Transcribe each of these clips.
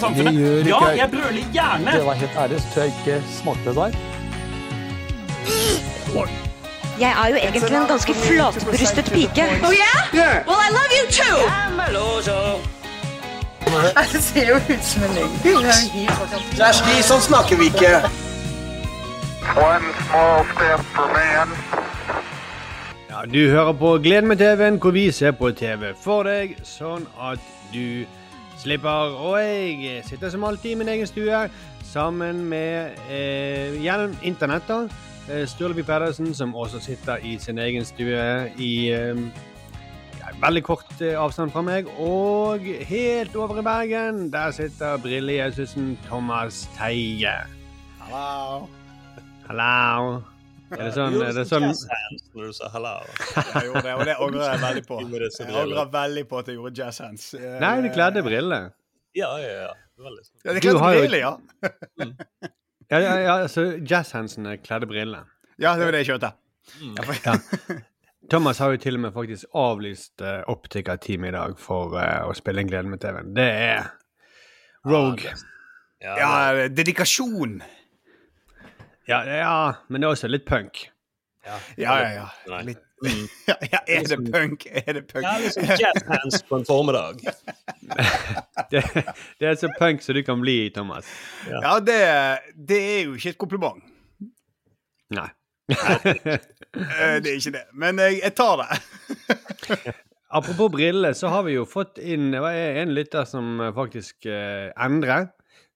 norske samfunnet. Det gjør Ja, ikke jeg. jeg brøler gjerne. Det var helt ærlig, så tror jeg ikke smakte det der. Jeg er jo egentlig en ganske flatbrystet pike. Oh yeah? Well, I love you too. Det ser jo ut som en løgn. Kjersti, sånn snakker vi ikke. One small step for man. Ja, du hører på Gleden med TV-en, hvor vi ser på TV for deg, sånn at du slipper. Og jeg sitter som alltid i min egen stue sammen med eh, gjennom da. eh, Pedersen, som også sitter i sin egen stue i eh, veldig kort eh, avstand fra meg. Og helt over i Bergen, der sitter brillejesusen Thomas Teie. Hallo. Hallo. Er det sånn, er det sånn Når du sa hallo. Jeg gjorde det, og det angrer jeg veldig på. Det Jeg angrer veldig på at jeg gjorde jazz hands. Eh, Nei, du kledde briller. Ja, ja, ja. Sånn. Ja, det kledde briller, ja. Ja, ja, ja altså jazzhandsene kledde briller. Ja, det var det jeg kjørte. Ja. Thomas har jo til og med faktisk avlyst uh, optikertime i dag for uh, å spille en Gleden med TV-en. Det er Rogue. Ja, Ja, dedikasjon. Ja, ja, men det er også litt punk. ja. Ja, ja, ja. Litt. Ja, ja, er det punk? Er det punk? Ja, liksom jazz hands på en formiddag. Det, det er så punk som du kan bli, Thomas. Ja, det, det er jo ikke et kompliment. Nei. Eh, Det er ikke det. Men jeg, jeg tar det. Apropos briller, så har vi jo fått inn Det var en lytter som faktisk eh, Endre,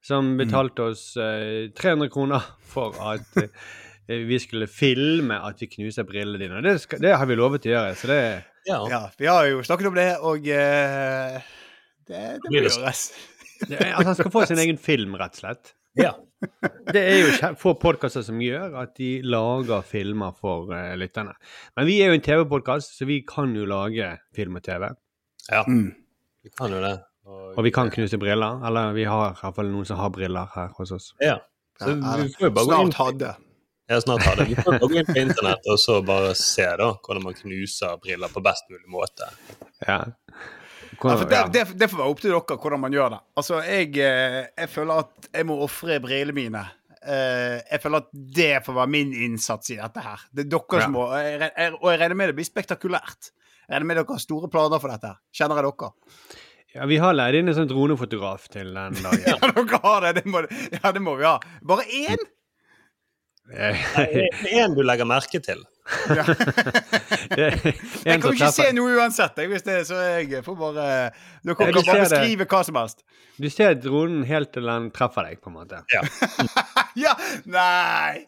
som betalte oss eh, 300 kroner for at eh, vi skulle filme at vi knuser brillene dine. Og det, skal, det har vi lovet å gjøre, så det Ja. Ja, vi har jo snakket om det, og eh, det, det må gjøres. det altså, Han skal få sin egen film, rett og slett. ja. Det er jo få podkaster som gjør at de lager filmer for uh, lytterne. Men vi er jo en TV-podkast, så vi kan jo lage film og TV. ja. Mm. Vi kan jo det. Og vi kan knuse briller. Eller vi har i hvert fall noen som har briller her hos oss. Ja. Så du vi får jo bare gå inn Snart hadde. Ja, snart hadde. Du Vi får bare gå inn på internett og så bare se da hvordan man knuser briller på best mulig måte. Ja. Ja, for det, det, det får være opp til dere hvordan man gjør det. Altså, jeg, eh, jeg føler at jeg må ofre brillene mine. Eh, Jeg føler at det får være min innsats i dette her. Det er dere Ja. som må og jeg- Og jeg regner med det blir spektakulært. Jeg regner med dere har store planer for dette. her. Kjenner jeg dere? Ja, vi har leid inn en sånn dronefotograf til den dagen. Ja, dere har det. Det må, ja, det må vi ha. Bare én? Én En du legger merke til. Ja. Jeg kan jo ikke se noe uansett, jeg, hvis det er så jeg får bare Dere kan du bare beskrive hva som helst. Du ser dronen helt til den treffer deg, på en måte. Ja. Ja! Nei!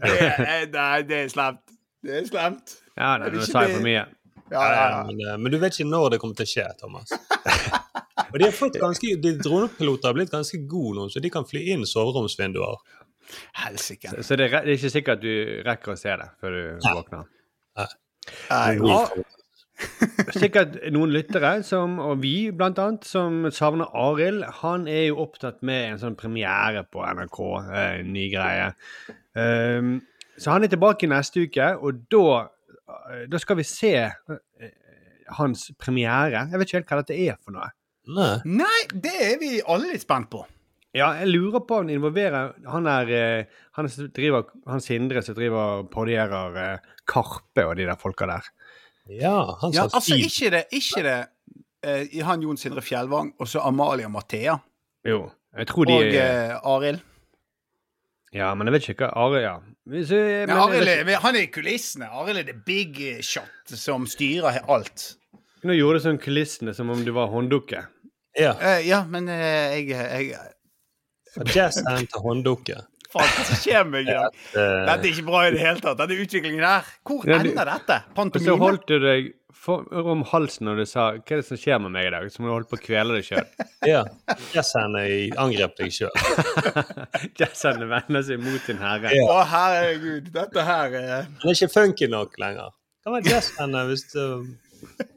Det er, nei, det er slemt. Det er slemt. Ja, nei, det nå sa jeg for mye. Ja, ja, ja. Men, eh, men du vet ikke når det kommer til å skje, Thomas. Og de, har fått ganske, de dronepiloter har blitt ganske gode nå, så de kan fly inn soveromsvinduer. Helsike. Så- Så det er, det er ikke sikkert du rekker å se det før du våkner. Nei, Ja. Sikkert noen lyttere, som, og vi blant annet, som savner Arild. Han er jo opptatt med en sånn premiere på NRK, eh, ny greie. Um, så han er tilbake neste uke, og da, eh, da skal vi se eh, hans premiere. Jeg vet ikke helt hva dette er for noe. Nei. Nei, det er vi alle litt spent på. Ja, jeg lurer på om han involverer Han er eh, han, driver, han Sindre som driver og parodierer eh, Karpe og de der folka der. Ja, han Ja, altså, fint. ikke det, ikke det eh, han Jon Sindre Fjellvang og så Amalie og Mathea Jo. Jeg tror de og eh, Arild. Ja, men jeg vet ikke hva Arild ja. Hvis, men Arild han er i kulissene. Arild er the big shot som styrer alt. Nå gjorde du sånn kulissene som om du var hånddukke. Ja. Eh, ja, men eh, jeg, jeg Jazz en til hånddukke. Faen, hva som skjer med meg i dag? Eh, Dette er ikke bra i det hele tatt. Denne utviklingen her. Hvor Ja, du- ender dette? Og så holdt du deg for, om halsen når du sa 'Hva er det som skjer med meg i dag?' Som om du holdt på å kvele deg sjøl. ja. Jazz hand angrep deg sjøl. Jazzene vender seg mot sin herre. Å, herregud. Dette her er Han er ikke funky nok lenger. Hva var jazz hand hvis du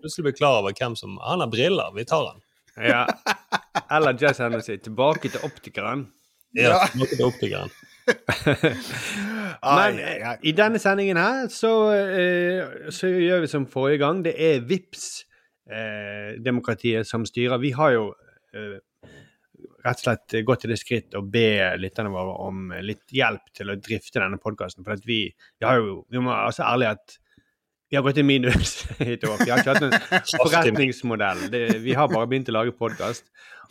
plutselig blir klar over hvem som Han har briller, vi tar han. Ja. Eller Jess Hennessy, 'tilbake til optikeren'. Ja, Ja. tilbake til optikeren. Men ai. i denne sendingen her så, eh, så gjør vi som forrige gang. Det er VIPS eh, demokratiet som styrer. Vi har jo eh, rett og slett gått til det skritt å be lytterne våre om litt hjelp til å drifte denne podkasten. For at vi, vi har jo Vi må være så ærlige at vi har gått i minus i et år. Vi har ikke hatt en forretningsmodell. Det, vi har bare begynt å lage podkast,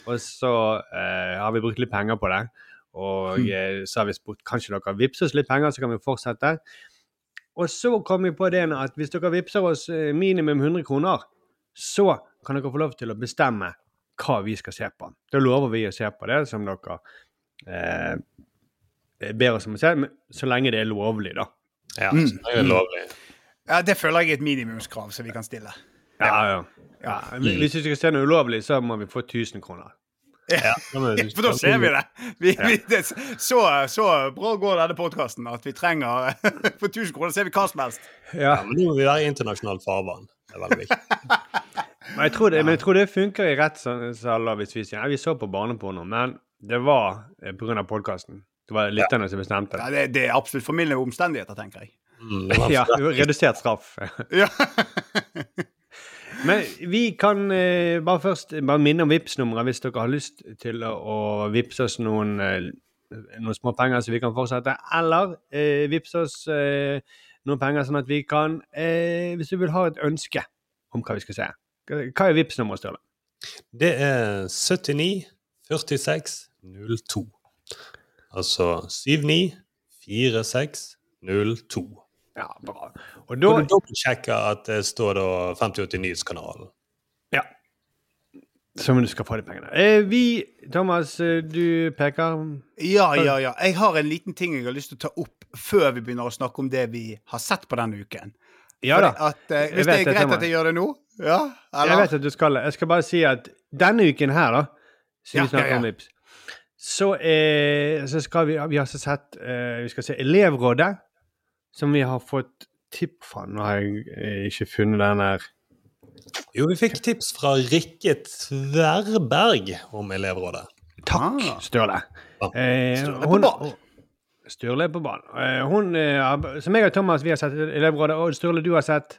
og så eh, har vi brukt litt penger på det. Og eh, så har vi spurt kanskje dere vippser oss litt penger, så kan vi fortsette. Og så kom vi på det at hvis dere vippser oss eh, minimum 100 kroner, så kan dere få lov til å bestemme hva vi skal se på. Da lover vi å se på det som dere eh, ber oss om å se, men så lenge det er lovlig, da. Ja, så lenge det er lovlig. Ja, Det føler jeg er et minimumskrav som vi kan stille. Ja, ja. ja. Hvis vi skal se noe ulovlig, så må vi få 1000 kroner. Ja, For da ser vi det! Vi, vi, det så, så bra går denne podkasten at vi trenger For 1000 kroner ser vi hva som helst. Ja. Ja, men nå må vi være i internasjonalt farvann. Det er veldig viktig. Men jeg tror det, men jeg tror det funker i rettssaler hvis vi sier ja, vi så på barneporno, men det var pga. på grunn av podkasten. Det var lytterne som bestemte Ja, det. det, det er absolutt formildende omstendigheter, tenker jeg. Mm, Ja, redusert straff. Ja. Men vi kan eh, bare først bare minne om Vipps-nummeret hvis dere har lyst til å, å vippse oss noen, eh, noen små penger så vi kan fortsette. Eller eh, vippse oss eh, noen penger sånn at vi kan eh, Hvis du vil ha et ønske om hva vi skal se. Hva er Vipps-nummeret, Sturle? Det er 79 46 02. Altså 79 46 02. Ja, bra. Og Da kan du dobbeltsjekke at det står da 5080 Nyhetskanalen. Ja. Som du skal få de pengene. Eh, vi, Thomas, eh, du peker ja, ja, ja. Jeg har en liten ting jeg har lyst til å ta opp før vi begynner å snakke om det vi har sett på denne uken. Ja da. At, eh, hvis det er greit at jeg gjør det nå? Ja? Jeg vet at du skal det. Jeg skal bare si at denne uken her, da, siden Ja, vi snakker ja, ja. om Vipps, så, eh, så skal vi Vi har altså sett eh, Vi skal se Elevrådet, som vi har fått tipp fra. Nå har jeg eh, ikke funnet den her. Jo, vi fikk tips fra Rikke Tverberg om elevrådet. Takk, Ah. Sturle. Ja, Eh, Sturle på hun- banen. Sturle er på banen. Eh, hun, eh, som jeg og Thomas vi har sett Elevrådet, og Sturle, du har sett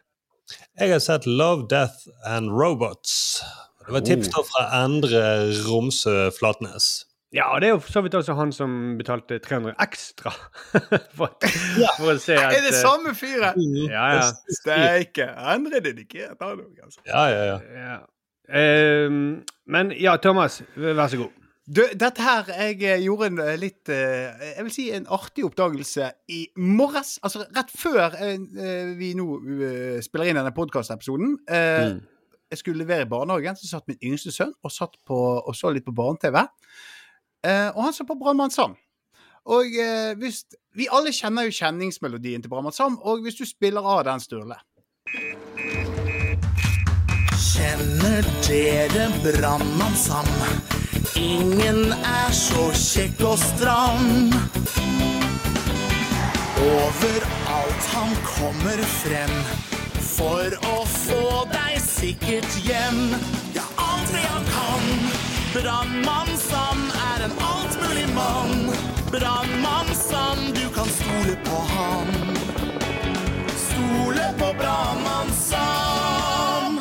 Jeg har sett Love, Death and Robots. Det var tips fra Endre Romsø Flatnes. Ja, og det er jo for så vidt også han som betalte 300 ekstra for, for å se at Er det eh, samme fyret? Ja, ja. Steike. Andre dedikert, han òg, altså. Ja, ja, ja. ja. Um, men ja, Thomas, vær så god. Du, dette her Jeg eh, gjorde en eh, litt Jeg vil si en artig oppdagelse i morges. Altså rett før vi nå spiller inn denne podkastepisoden. Mm. Jeg skulle levere i barnehagen, så satt min yngste sønn og, satt på, og så litt på barne-TV. Eh, og han så på Brannmann Sam. Og eh, hvis Vi alle kjenner jo kjenningsmelodien til Brannmann Sam, og hvis du spiller av den, Sturle Kjenner dere brannmann Sam? Ingen er så kjekk og stram. Overalt han kommer frem for å få deg sikkert hjem. Ja, alt det han kan. Brannmann Sam er en altmulig mann. Brannmann Sam, du kan stole på han. Stole på brannmann Sam.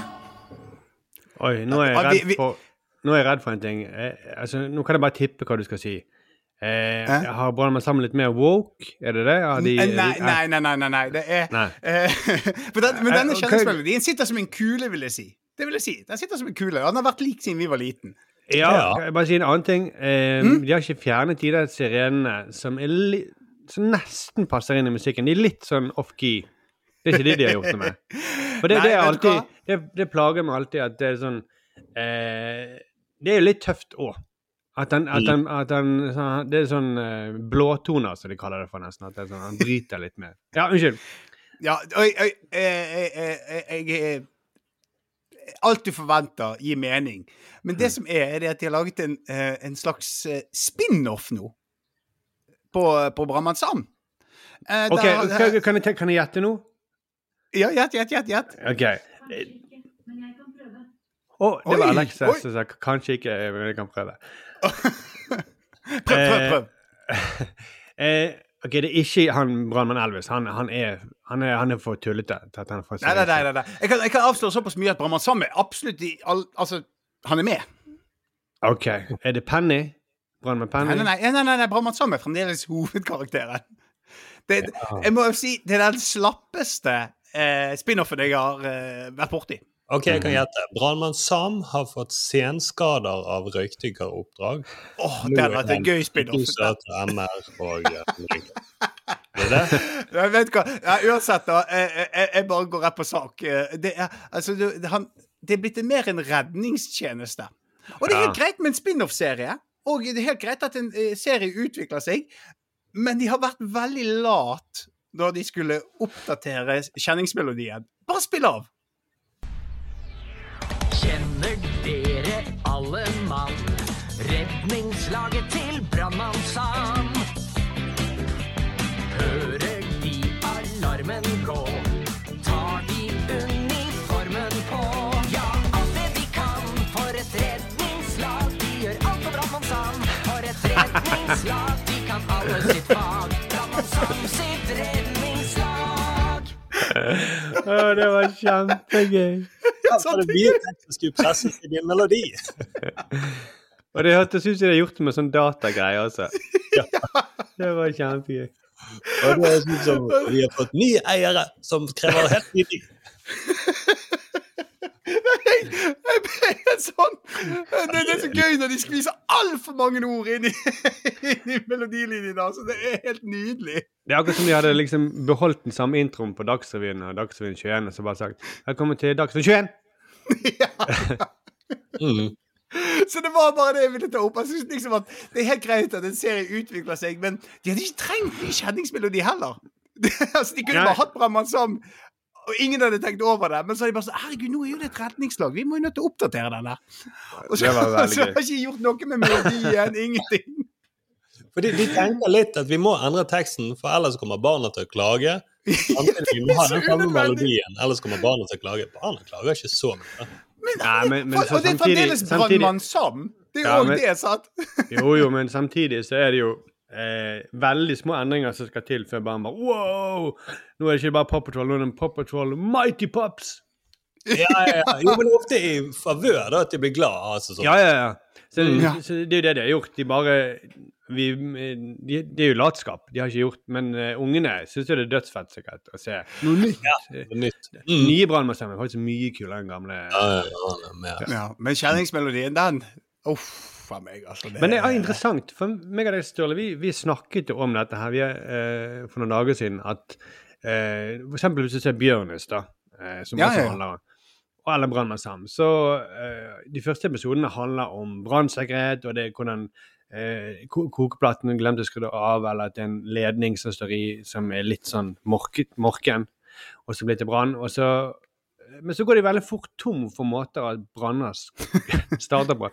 Oi, nå er jeg redd for, nå er jeg redd for en ting. Eh, altså, nå kan jeg bare tippe hva du skal si. Eh, eh? har Brannmann sammen litt mer woke, er det det? Har de- Nei, nei, nei, nei, nei. Det er Nei. eh, den, Men denne Eh, ok. sitter som en kule, vil jeg si. Det vil jeg si. Den sitter som en kule. Den har vært lik siden vi var liten. Ja, jeg bare si en annen ting? Eh, Mm. De har ikke fjernet de der sirenene som, som nesten passer inn i musikken. De er litt sånn off-key. Det er ikke det de har gjort det med. For det, Nei, det, alltid, det, det plager meg alltid at det er sånn eh, Det er jo litt tøft òg. At han, at han, at han Det er sånn eh, blåtoner, som de kaller det for nesten. At det er sånn, han bryter litt med. Ja, unnskyld. Ja, oi, oi, eh, eh, eh, jeg eh, Alt du forventer, gir mening. Men Mm. det som er, er det at de har laget en, eh, en slags eh, spin-off nå på, på Brannmannsand. Eh, Ok, der- kan, kan, jeg, kan jeg gjette nå? Ja, gjett, gjett, gjett. gjett. OK. Å, det var Alexa oi. som sa kanskje ikke, men jeg kan prøve. Prøv, prøv, prøv. Eh, ok, det er ikke han brannmann Elvis. Han, han, er, han, er, han er for tullete til at han får Nei, nei, nei. nei. Jeg, kan, jeg kan avsløre såpass mye at Brannmann Sam er absolutt i all, Altså, han er med. Ok. Er det Penny? Brannmann Penny? Nei, nei, nei, nei, nei, nei Brannmann Sam er fremdeles hovedkarakteren. Det, jeg må jo si det er den slappeste eh, spin-offen jeg har eh, vært borti. Ok, jeg kan gjette. Brannmann Sam har fått senskader av røykdykkeroppdrag. Det hadde vært en gøy spin-off. Du eh? Jeg vet hva, ja, Uansett, da. Jeg, jeg, jeg bare går rett på sak. Eh, Det er, altså, det, han, det er blitt mer en redningstjeneste. Og det er helt Ja. greit med en spin-off-serie. Og det er helt greit at en eh, serie utvikler seg, men de har vært veldig lat da de skulle oppdatere kjenningsmelodien. Bare spill av! Redningslaget til Brannmann Sam. Hører de alarmen gå? Tar de uniformen på? Ja, alt det de kan for et redningslag. De gjør alt for Brannmann Sam. For et redningslag, de kan alle sitt fag. Brannmann Sam sitt redningslag. Oh, det var kjempegøy. Var det blir tekst som skulle presses i din melodi? Og det hørtes ut som de har gjort det med sånn datagreier også. Det var kjempegøy. Og det er sånn som vi har fått nye eiere som krever helt ny ting. Jeg ble sånn Det er så gøy når de skviser altfor mange ord inn i, inn i melodilinjen. Altså. Det er helt nydelig. Det er akkurat som de hadde liksom beholdt den samme introen på Dagsrevyen og Dagsrevyen 21 og så bare sagt 'Velkommen til Dagsrevyen 21'. Mm. Så det var bare det jeg ville ta opp. Jeg synes liksom at Det er helt greit at en serie utvikler seg, men de hadde ikke trengt ny kjenningsmelodi heller. altså, De kunne Nei. bare hatt Brannmann Sam, og ingen hadde tenkt over det. Men så hadde de bare sånn Herregud, nå er jo det et redningslag. Vi må jo nødt til å oppdatere den der. Og så, var så har ikke gjort noe med melodien. Ingenting. Fordi de tenker litt at vi må endre teksten, for ellers kommer barna til å klage. Samtidig vi må ha den samme melodien, ellers kommer barna til å klage. Barna klager ikke så mye. Nei, men, men For, og det er fremdeles Brannmann Sam. Det er jo Ja, òg men- det, sant? Jo, jo, men samtidig så er det jo eh, veldig små endringer som skal til før barn bare Wow! Nå er det ikke bare Pop Patrol, nå er det Pop Patrol Mighty Pops. Ja, ja, ja. Jo, men ofte i favør da, at de blir glad. Altså, sånn. Ja, ja, ja. Så, Ja. så det er jo det de har gjort. De bare vi, de, Det er jo latskap. De har ikke gjort Men uh, ungene syns jo det er dødsfett sikkert å se noe nytt. Ja, noe nytt. Mm. Nye brannmannsstemmer er faktisk mye kulere enn gamle. Ja, ja, ja, ja. Ja, men kjenningsmelodien, den Uff a meg, altså. Det, Men det er interessant, for meg og deg, Sturle, vi, vi snakket jo om dette her vi, uh, for noen dager siden. At uh, for eksempel hvis du ser Bjørnis, da, eh, som også ja, ja. handler om og eller Brannmann Sam. Så uh, de første episodene handler om brannsikkerhet, og det er hvordan uh, kokeplaten glemte å skru av, eller at det er en ledning som står i som er litt sånn morket, morken, og så blir det brann. og så men så går de veldig fort tom for måter at branner starter på.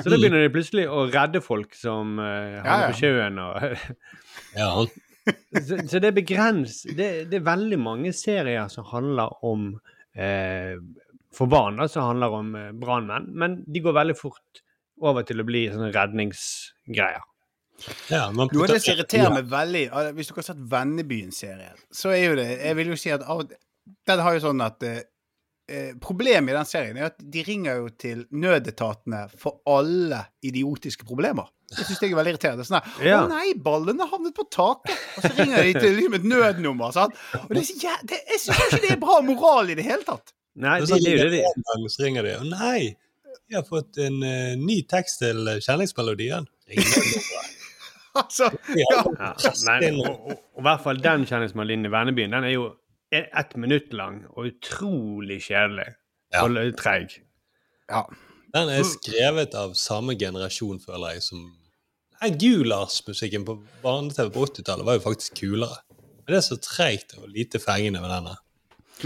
Så da begynner de plutselig å redde folk som uh, havner ja. på sjøen. Og, Ja, så, så det er begrens... Det, det er veldig mange serier som handler om eh, For barn, da, som handler om eh, brannmenn. Men de går veldig fort over til å bli sånne redningsgreier. ja, man Noe av det som irriterer meg veldig Hvis dere har sett Vennebyen-serien, så er jo det Jeg vil jo si at av, den har jo sånn at eh, eh, Problemet i den serien er at de ringer jo til nødetatene for alle idiotiske problemer. Det syns jeg er veldig irriterende. Sånn her, Ja. Å nei, ballene har havnet på taket! Og så ringer de til liksom, et nødnummer. Sant? Og det er så jæ- det, jeg syns ikke det er bra moral i det hele tatt. Nei, de det, det det de en gang så ringer de, og nei, jeg har fått en uh, ny tekst til eh, kjenningsmelodien. Altså, ja. ja, men, og, og, og i hvert fall den kjenningsmelodien i Vennebyen, den er jo ett ett minutt lang og utrolig kjedelig. Ja. Og treig. ja. Den er skrevet av samme generasjon, føler jeg, som Nei, Gulas-musikken på barne-TV på 80-tallet var jo faktisk kulere. Men det er så treigt og lite fengende med denne.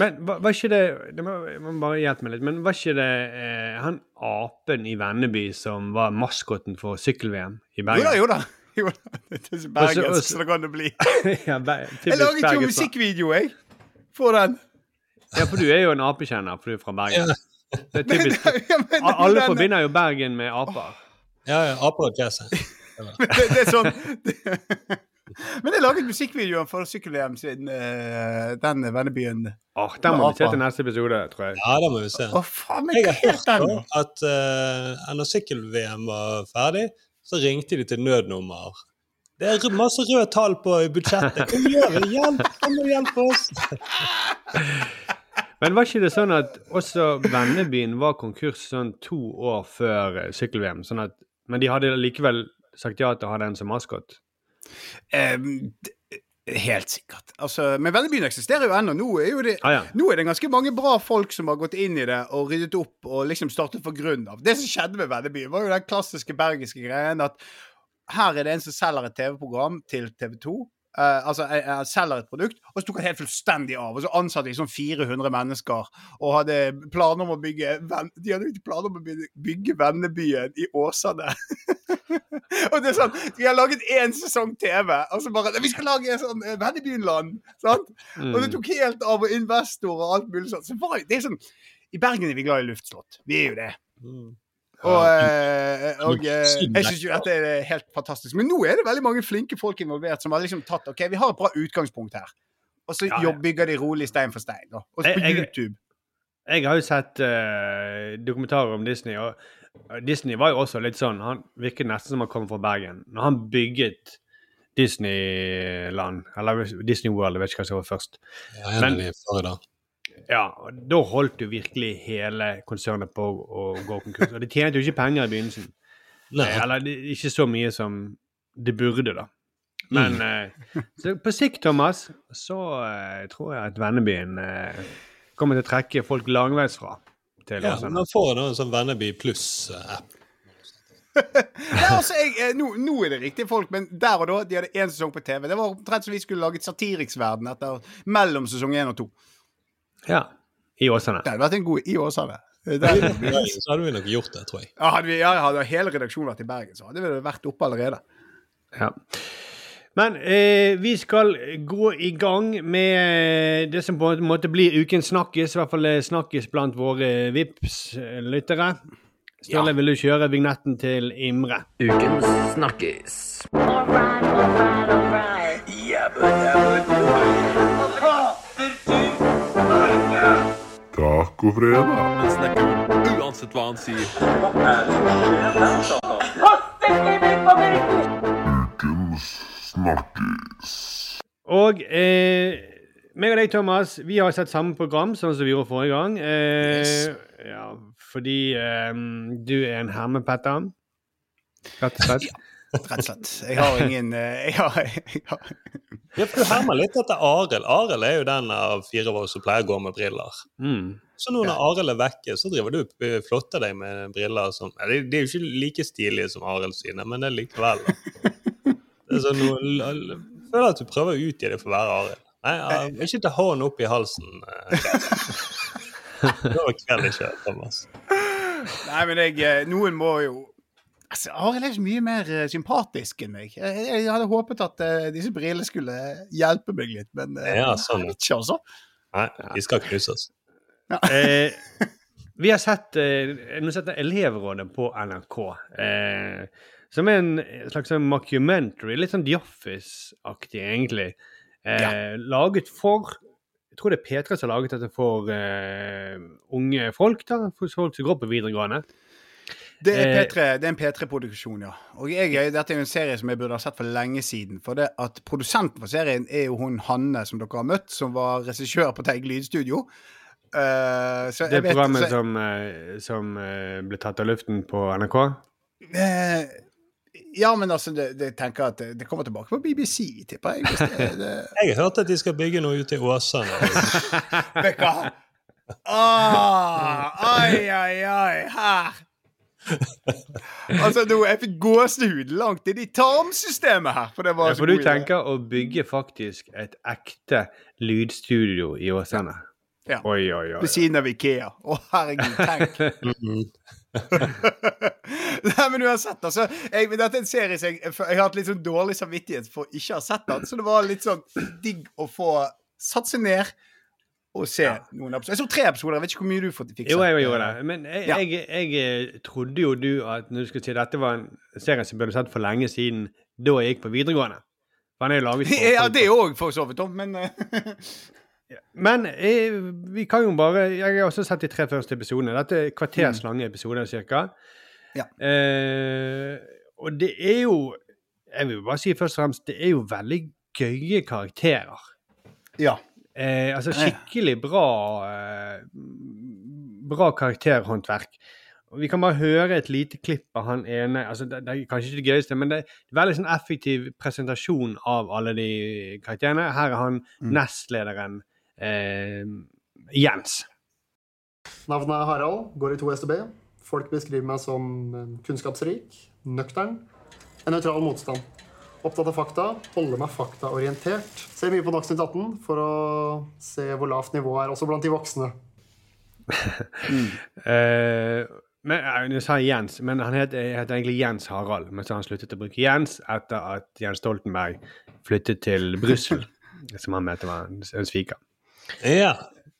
Men var, var ikke det Det må, må bare hjelpe meg litt. Men var ikke det eh, han apen i Venneby som var maskoten for sykkel-VM i Jo da, jo da. Jo da. Det er bergensk så- det kan det bli. ja, Ber- Jeg laget jo musikkvideo, jeg. For den. Ja, for du er jo en apekjenner, for du er fra Bergen. Det er Men, ja, men, Alle den- forbinder jo Bergen med aper. Ja, ja, aper og jazz. det, det er sånn jeg laget musikkvideoen for Sykkel-VM siden uh, den Vennebyen. Åh, Den må vi se til neste episode, tror jeg. Ja, det må vi se. Oh, faen Jeg har hørt den. at uh, når sykkel-VM var ferdig, Så ringte de til nødnummer. Det er masse røde tall på budsjettet. Hva gjør vi? Hjelp! Kom og hjelp oss! Men var ikke det sånn at også Vennebyen var konkurs sånn to år før sykkel-VM? Sånn men de hadde likevel sagt ja til å ha den som maskot? Eh, helt sikkert. Altså, men vennebyen eksisterer jo ennå. Nå, ah, ja. nå er, det, ganske mange bra folk som har gått inn i det og ryddet opp og liksom startet for grunn av. Det som skjedde med vennebyen, var jo den klassiske bergenske greien at her er det en som selger et TV-program til TV2. Uh, altså, jeg, jeg, selger et produkt, og så tok han helt fullstendig av. Og så ansatte jeg sånn 400 mennesker og hadde planer om å bygge venn, De hadde ikke planer om å bygge, bygge vennebyen i Åsane. og det er sånn vi har laget én sesong TV, og så bare Vi skal lage sånn eh, Vennebyen-land! Sant? Mm. Og det mm. tok helt av, og investorer og alt mulig sånt. Så var det, det er sånn I Bergen er vi glad i luftslott. Vi er jo det. Mm. Og, eh, og eh, jeg syns jo dette er helt fantastisk. Men nå er det veldig mange flinke folk involvert som har liksom tatt OK, vi har et bra utgangspunkt her. Og så Ja, ja. bygger de rolig stein for stein. Da. Og så på Jeg- jeg- YouTube. Jeg har jo sett uh, dokumentarer om Disney, og og Disney var jo også litt sånn Han virket nesten som han kom fra Bergen. Når han bygget Disneyland, eller Disney World, jeg vet ikke hva som var først. Ja, en Men- av de i Florida. Ja, og Da holdt jo virkelig hele konsernet på å gå konkurs. Og de tjente jo ikke penger i begynnelsen. Nei. Eh, Eller ikke så mye som det burde, da. Men eh, så på sikt, Thomas, så eh, tror jeg at Vennebyen eh, kommer til å trekke folk langveisfra til Ja, man får nå en sånn Venneby pluss-app. Ja, altså, jeg, eh, nå, nå er det riktige folk, men der og da de hadde én sesong på TV. Det var omtrent som vi skulle laget Satiriksverden etter mellom sesong én og to. Ja. I Åsane. Det hadde vært en god i Åsane. Er- Bergen Så hadde vi nok gjort det, tror jeg. Ja, hadde, vi, ja, hadde hele redaksjonen vært i Bergen, så hadde vi vært oppe allerede. Ja. Men eh, vi skal gå i gang med det som på en måte blir ukens snakkis, i hvert fall eh, snakkis blant våre Vips-lyttere. Ståle, Ja. vil du kjøre vignetten til Imre? Ukens snakkis. Tacofredag. Uansett hva han sier. Ukens snakkis. Og eh, meg og deg, Thomas, vi har sett samme program sånn som vi gjorde forrige gang. Eh, ja, fordi eh, du er en hermepetter, rett og slett. Rett og slett. Jeg har ingen eh, jeg har, jeg har, Ja, for Du hermer litt etter Arild. Arild er jo den av fire av oss som pleier å gå med briller. Mm. Så nå når Arild er vekke, så driver du og flotter deg med briller som ja, De de er jo ikke like stilige som Arild sine, men det er likevel. da. Det er sånn noe, l- l- jeg føler at du prøver å utgi deg for å være Arild. Nei, jeg, ikke ta hånden opp i halsen. eh, Det var kveld ikke, Thomas. Nei, men jeg eh, Noen må jo Altså, Arild er så mye mer eh, sympatisk enn meg. Jeg, jeg hadde håpet at uh, disse brillene skulle hjelpe meg litt, men uh, Ja, sånn. ikke, altså. Nei, de skal knuses. Eh, vi har sett eh, nå setter Elevrådet på NRK. Eh, som er en slags mockumentary, litt sånn The Office-aktig, egentlig. Eh, Laget for Jeg tror det er P3 som har laget dette for eh, unge folk, da, for folk som går på videregående. Det er, Eh, P3, det er en P3-produksjon, ja. Og jeg, dette er jo en serie som jeg burde ha sett for lenge siden. For det at produsenten for serien er jo hun Hanne som dere har møtt, som var regissør på Teig lydstudio. Uh, så Det jeg vet- programmet så- som, eh, som uh, ble tatt av luften på NRK. Uh, ja, men altså, det, det tenker at det, det kommer tilbake på BBC, tipper jeg. Det, det. Jeg har hørt at de skal bygge noe ute i Åsane. Vet du hva? Ah, ai, ai, ai, her. Altså, nå, jeg fikk gåsehud langt inn i tarmsystemet her. For det var Ja, for du idé. tenker å bygge faktisk et ekte lydstudio i Åsane. Ja. Oi, oi, oi. Ved siden av Ikea. Å, herregud, tenk. Nei, men uansett, altså. Jeg, dette er en serie som jeg, jeg har hatt litt sånn dårlig samvittighet for ikke å ha sett den. Så det var litt sånn digg å få satt seg ned og se noen episoder. Jeg så tre episoder. Jeg vet ikke hvor mye du fikk. Jo, jeg gjorde det. Men jeg, Ja. jeg, jeg, eh, trodde jo du at når du skulle si dette var en serie som ble sett for lenge siden, da jeg gikk på videregående. For han er jo laget for Ja, det òg, for så vidt. Tom, Men eh, Men jeg, vi kan jo bare Jeg har også sett de tre første episodene. Dette er kvarters lange episoder, cirka. Ja. Eh, og det er jo Jeg vil bare si først og fremst, det er jo veldig gøye karakterer. Ja. Eh, altså skikkelig bra eh, Bra karakterhåndverk. Vi kan bare høre et lite klipp av han ene. altså Det, det er kanskje ikke det gøyeste, men det er veldig sånn effektiv presentasjon av alle de karakterene. Her er han nestlederen eh, Jens. Navnet er Harald, går i 2 STB. Folk beskriver meg som eh, kunnskapsrik, nøktern, en nøytral motstand. Opptatt av fakta, holder meg faktaorientert. Ser mye på Dagsnytt 18 for å se hvor lavt nivået er, også blant de voksne. Eh, men, jeg sa Jens, men han het, heter egentlig Jens Harald. Men så har han sluttet å bruke Jens etter at Jens Stoltenberg flyttet til Brussel, som han mente var en, en sviker. Ja.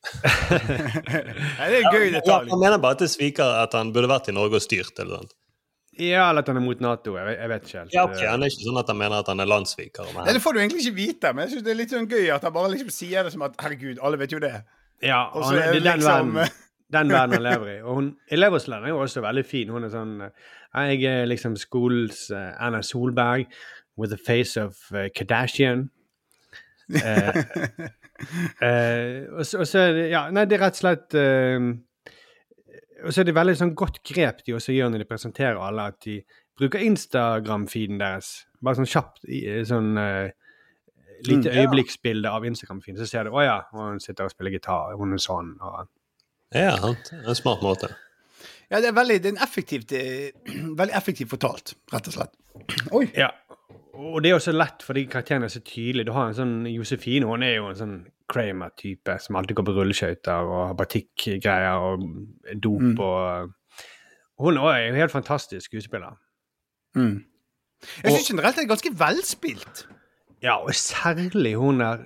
det er en gøy Ja, detalj. han mener bare at det sviker at han burde vært i Norge og styrt. eller noe. Ja, eller at han er mot Nato. Jeg, vet- jeg vet ikke helt. Ja, ok, Han er ikke sånn at han mener at han er landssviker. det får du egentlig ikke vite, men jeg synes det er litt sånn gøy at han bare liksom sier det som at herregud, alle vet jo det. Ja, Og så han, er det er den liksom- verden, den verden han lever i. Og hun, elevrådsleder er jo også veldig fin. Hun er sånn eh, Jeg er liksom skolens uh, Anna Solberg with the face of uh, Kardashian. Uh, eh, og, så, og så Ja, nei, det er rett og slett eh, Og så er det veldig sånn godt grep de også gjør når de presenterer alle, at de bruker Instagram-feeden deres. Bare sånn kjapt sånn uh, lite Mm, ja. øyeblikksbilde av Instagram-feeden. Så ser du å ja, hun sitter og spiller gitar, hun er sånn. og Ja, sant. Er en smart måte. Ja, det er veldig, det er en effektivt, eh, veldig effektivt fortalt, rett og slett. Oi. Ja. Og det er også lett, fordi karakterene er så tydelige. Du har en sånn Josefine, hun er jo en sånn Kramer-type som alltid går på rulleskøyter og har batikkgreier og dop Mm. og Hun òg er jo helt fantastisk skuespiller. Mm. Jeg syns generelt det er ganske velspilt. Ja, og særlig hun er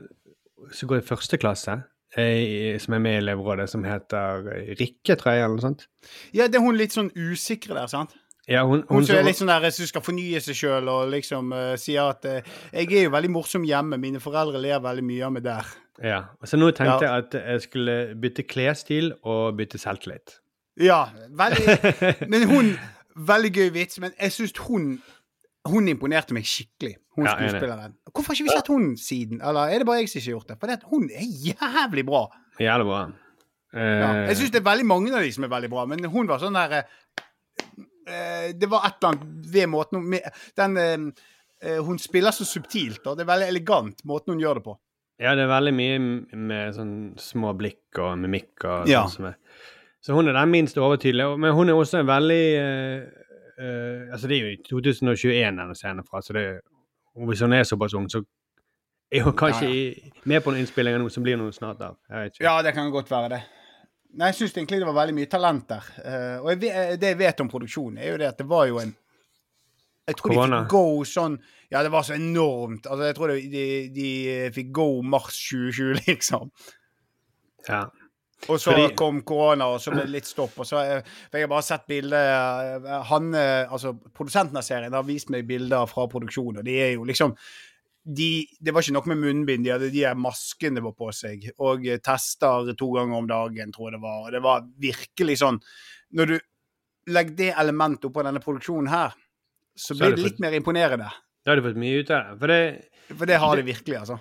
som går i første klasse, eh, som er med i elevrådet, som heter Rikke, tror jeg, eller noe sånt. Ja, det er hun litt sånn usikre der, sant? Ja, hun, Hun som er litt sånn der som skal fornye seg sjøl og liksom uh, sier at uh, 'Jeg er jo veldig morsom hjemme, mine foreldre ler veldig mye av meg der'. Ja, så nå tenkte Ja. jeg at jeg skulle bytte klesstil og bytte selvtillit. Ja, veldig Men hun Veldig gøy vits, men jeg syns hun Hun imponerte meg skikkelig, hun Ja, skuespilleren. Hvorfor har ikke vi sett hun siden? Eller er det bare jeg som ikke har gjort det? For hun er jævlig bra. Jævlig bra. Ja. Eh, Jeg syns det er veldig mange av de som er veldig bra, men hun var sånn der uh, Det var et eller annet ved måten hun med, den, uh, Hun spiller så subtilt, og det er veldig elegant måten hun gjør det på. Ja, det er veldig mye med sånn små blikk og mimikk og Ja. sånn som er. Så hun er den minst overtydelige, men hun er også en veldig uh, uh, Altså, det er jo i 2021 denne scenen fra, så det og hvis hun er såpass ung, så er hun kanskje Ja, ja. med på noen innspillinger nå, som blir noe snart av. Ja, det kan godt være det. Nei, jeg syns egentlig det var veldig mye talent der. Uh, og jeg, det jeg vet om produksjonen, er jo det at det var jo en Jeg tror de Korona. fikk go sånn Ja, det var så enormt. Altså, jeg tror de, de, fikk go mars 2020, liksom. Ja. Og så Fordi- kom korona, og så ble det litt stopp. Og så eh, for Jeg har bare sett bilder eh, Han, eh, altså Produsenten av serien har vist meg bilder fra produksjonen, og de er jo liksom de, Det var ikke nok med munnbind, de hadde de maskene de var på seg, og tester to ganger om dagen, tror jeg det var. Og det var virkelig sånn Når du legger det elementet oppå denne produksjonen her, så blir det litt mer imponerende. Da har du fått mye ut av det. For det For det har de virkelig, altså.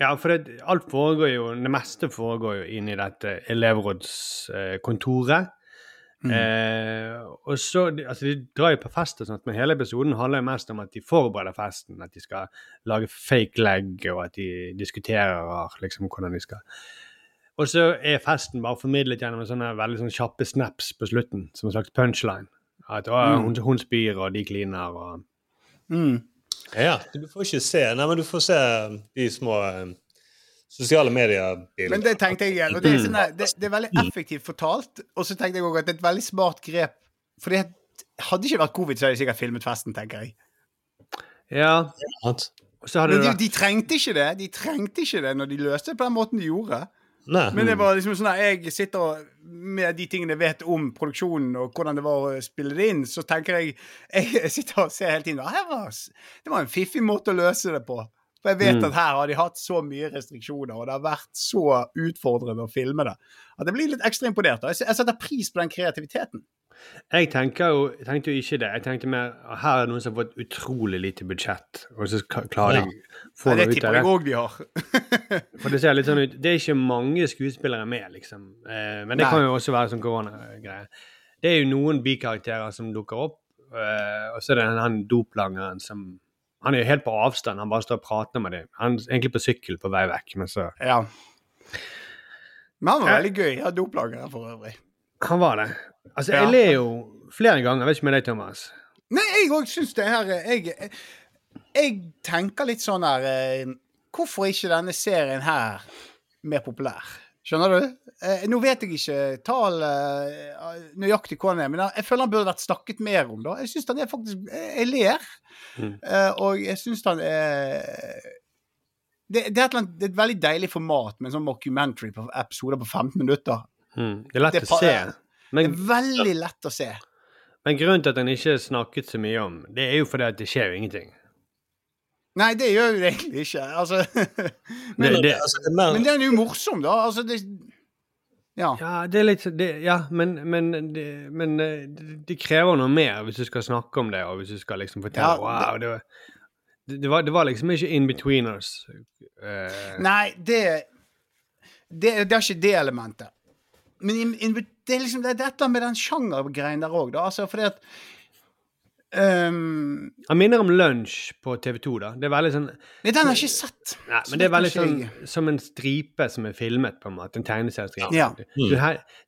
Ja, for det, alt foregår jo, det meste foregår jo inn i dette elevrådskontoret. Eh, og så, altså De drar jo på fest, og sånt, men hele episoden handler jo mest om at de forbereder festen. At de skal lage fake leg, og at de diskuterer liksom hvordan de skal Og så er festen bare formidlet gjennom sånne veldig sånne kjappe snaps på slutten, som en slags punchline. At å, Mm. hun, hun spyr, og de kliner, og Mm. Ja, du får ikke se Nei, men du får se de små eh, sosiale medier-bildene. Men det tenkte jeg igjen. Og det er, sånn det, det er veldig effektivt fortalt. Og så tenkte jeg òg at det er et veldig smart grep. For det hadde ikke vært covid, så hadde jeg sikkert filmet festen, tenker jeg. Ja. Så hadde Men de, de trengte ikke det. De trengte ikke det når de løste det på den måten de gjorde. Nei. Men det var liksom sånn at jeg sitter og- med de tingene jeg vet om produksjonen og hvordan det var å spille det inn, så tenker jeg Jeg sitter og ser hele tiden at var, Det var en fiffig måte å løse det på. For jeg vet Mm. at her har de hatt så mye restriksjoner, og det har vært så utfordrende å filme det, at jeg blir litt ekstra imponert. jeg setter pris på den kreativiteten. Jeg jo, tenkte jo ikke det. Jeg tenkte mer her er det noen som har fått utrolig lite budsjett, og så klarer Ja. de få det noe ut tipper av det. det. òg de har. For det ser litt sånn ut Det er ikke mange skuespillere med, liksom. Eh, men det Nei. kan jo også være sånn koronagreie. Det er jo noen bikarakterer som dukker opp, eh, og så er det han, han doplangeren som Han er jo helt på avstand, han bare står og prater med dem. Han er egentlig på sykkel på vei vekk, men så Ja. Men han var Eh. veldig gøy. Jeg har doplagere for øvrig. Han var det. Altså, jeg ler jo flere ganger. Jeg vet ikke med deg, Thomas. Nei, jeg òg syns det her jeg, jeg, jeg tenker litt sånn her eh, Hvorfor er ikke denne serien her mer populær? Skjønner du? Eh, nå vet jeg ikke tall eh, nøyaktig hva den er, men jeg føler han burde vært snakket mer om. da. Jeg syns han er faktisk Jeg ler. Mm. Eh, og jeg syns han er det, det, er et, det er et veldig deilig format med en sånn mockumentary på episoder på 15 minutter. Mm. Det er lett Det å se. Men, Det er veldig lett å se. men grunnen til at han ikke snakket så mye om, det er jo fordi at det skjer jo ingenting. Nei, det gjør jo det egentlig ikke. Altså, men, Det- det- Altså, det er mer, men den er jo morsom, da. Altså, det Ja. Ja, det er litt det, Ja, men, men, det, men eh, det, det krever noe mer hvis du skal snakke om det, og hvis du skal liksom fortelle Ja, Wow, det var, det, det, var, det var liksom ikke in betweeners. Uh, Nei, det, det Det er ikke det elementet. Men in, in, det er liksom det, er et eller annet med den sjangergreien der òg, da. Altså, fordi at um, han minner om Lunsj på TV2, da. Det er veldig sånn Nei, den har jeg ikke sett. Nei, men det er veldig sånn som en stripe som er filmet, på en måte. En tegneseriestripe. Ja. Mm.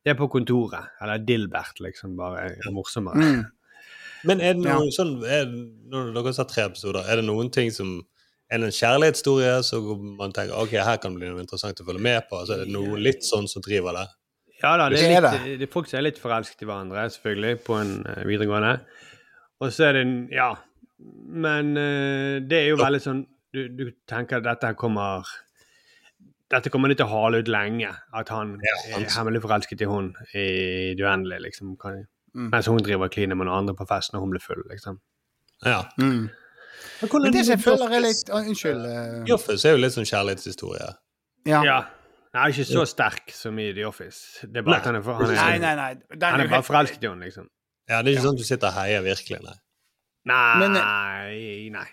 det er på kontoret. Eller Dilbert, liksom. Bare morsommere. Mm. men er det noe sånn er, Når dere har sett tre episoder, er det noen ting som Er det en kjærlighetshistorie så man tenker ok, her kan det bli noe interessant å følge med på? Så er det noe litt sånn som driver det? Ja da, det Det er, litt, det er folk som er litt forelsket i hverandre, selvfølgelig, på en eh, videregående. Og så er det en Ja. Men eh, det er jo veldig sånn du, du tenker at dette kommer Dette kommer de til å hale ut lenge. At han Ja, er hemmelig forelsket i hun i det uendelige, liksom. Kan, Mm. Mens hun driver kliner med noen andre på fest når hun blir full, liksom. Ja. mm. Men Men det som jeg føler er litt Unnskyld. eh, The er jo litt sånn kjærlighetshistorie. ja. Ja. Han er ikke så sterk som i The Office. Det er bare Nei. at han er, for, han er, Nei, nei, nei. Den Han er er bare forelsket i henne, liksom. Ja, Det er ikke sånn at du sitter og heier virkelig, nei. Nei, Men, nei.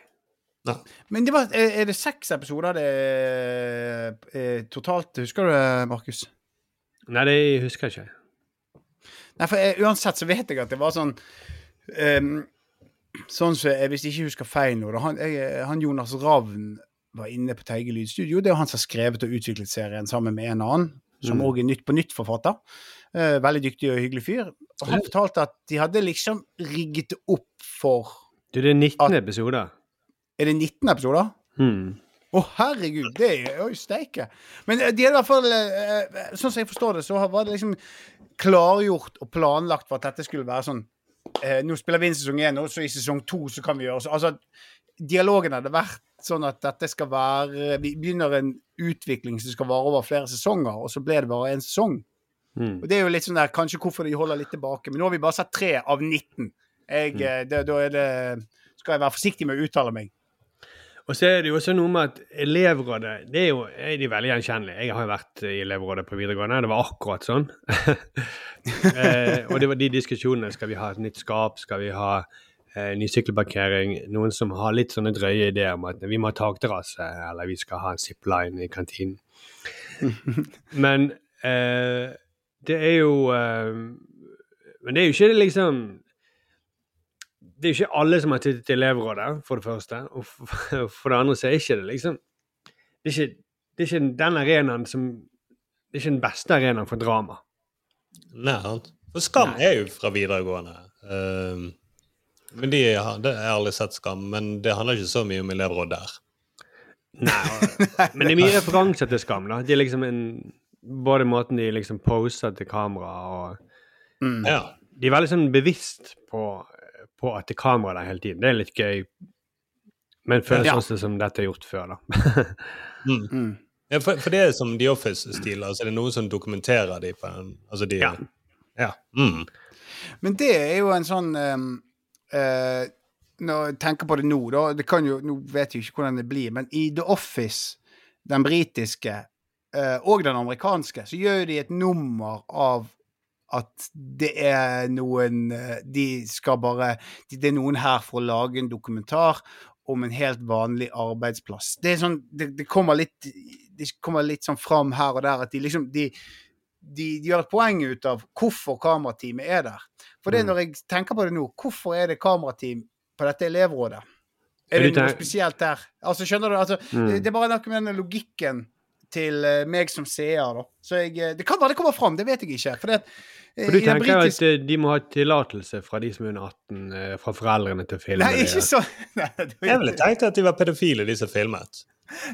Men det var, er er det seks episoder det er, er totalt? Husker du det, Markus? Nei, det husker jeg ikke. Nei, for jeg, uansett så vet jeg at det var sånn um, Sånn som jeg, Hvis jeg ikke husker feil nå, da, han, jeg, han Jonas Ravn var inne på Teige lydstudio. Det er han som har skrevet og utviklet serien sammen med en annen, som Mm. er Nytt på nytt-forfatter. Eh, veldig dyktig og hyggelig fyr. Og han fortalte at de hadde liksom rigget opp for Du, det er 19 At- episoder. Er det 19 episoder? Mm. Å, herregud, det er jo steike. Men eh, de hadde i hvert fall eh, eh, Sånn som jeg forstår det, så var det liksom klargjort og planlagt for at dette skulle være sånn eh, Nå spiller vi inn sesong én, og så i sesong to så kan vi gjøre så Altså, dialogen hadde vært sånn at dette skal være Vi begynner en utvikling som skal vare over flere sesonger, og så ble det bare en sesong. Mm. Og det er jo litt sånn der Kanskje hvorfor de holder litt tilbake. Men nå har vi bare sett tre av 19. Jeg, mm. det, da er det skal jeg være forsiktig med å uttale meg. Og så er det jo også noe med at elevrådet det er jo er de veldig gjenkjennelige. Jeg har jo vært i elevrådet på videregående, det var akkurat sånn. eh, og det var de diskusjonene. Skal vi ha et nytt skap? Skal vi ha eh, ny sykkelparkering? Noen som har litt sånne drøye ideer om at vi må ha takterrasse, eller vi skal ha en zipline i kantinen. Men eh, det er jo eh, Men det er jo ikke liksom det er jo ikke alle som har tittet i elevrådet, for det første. Og for, for det andre så er ikke det liksom Det er ikke, det er ikke den arenaen som Det er ikke den beste arenaen for drama. Nei, sant. For Skam er jo fra videregående. Ehm, men de har, det, er ærlig sett Skam, men det handler ikke så mye om elevråd der. Nei, men det er mye referanser til Skam. da. De er liksom en, Både måten de liksom poser til kamera og Mm. Ja. De er veldig sånn bevisst på, på at det er kamera der hele tiden. Det er litt gøy. Men føles Ja. også som dette er gjort før, da. Mm. Mm. Ja, for, for det er som The Office-stil. Altså, det er noen som dokumenterer de på en altså de, Ja. ja. Mm. Men det er jo en sånn ehm, eh, Når jeg tenker på det nå, da det kan jo, Nå vet jeg ikke hvordan det blir, men i The Office, den britiske eh, og den amerikanske, så gjør de et nummer av at det er noen eh, De skal bare Det er noen her for å lage en dokumentar om en helt vanlig arbeidsplass. Det sånn Det, det kommer litt Det kommer litt sånn fram her og der at de liksom de, de, de gjør et poeng ut av hvorfor kamerateamet er der. For det Mm. når jeg tenker på det nå, hvorfor er det kamerateam på dette elevrådet? Er det noe spesielt der? Altså, skjønner du? Altså, Mm. det, er bare noe med den logikken til eh, meg som seer, da. Så jeg, eh, det kan være det kommer fram, det vet jeg ikke. For, det, For du tenker britiske- at eh, de må ha tillatelse fra de som er under 18, eh, fra foreldrene til å filme Nei, det. ikke så Nei, det var Jeg ville tenkt at de var pedofile, de som filmet.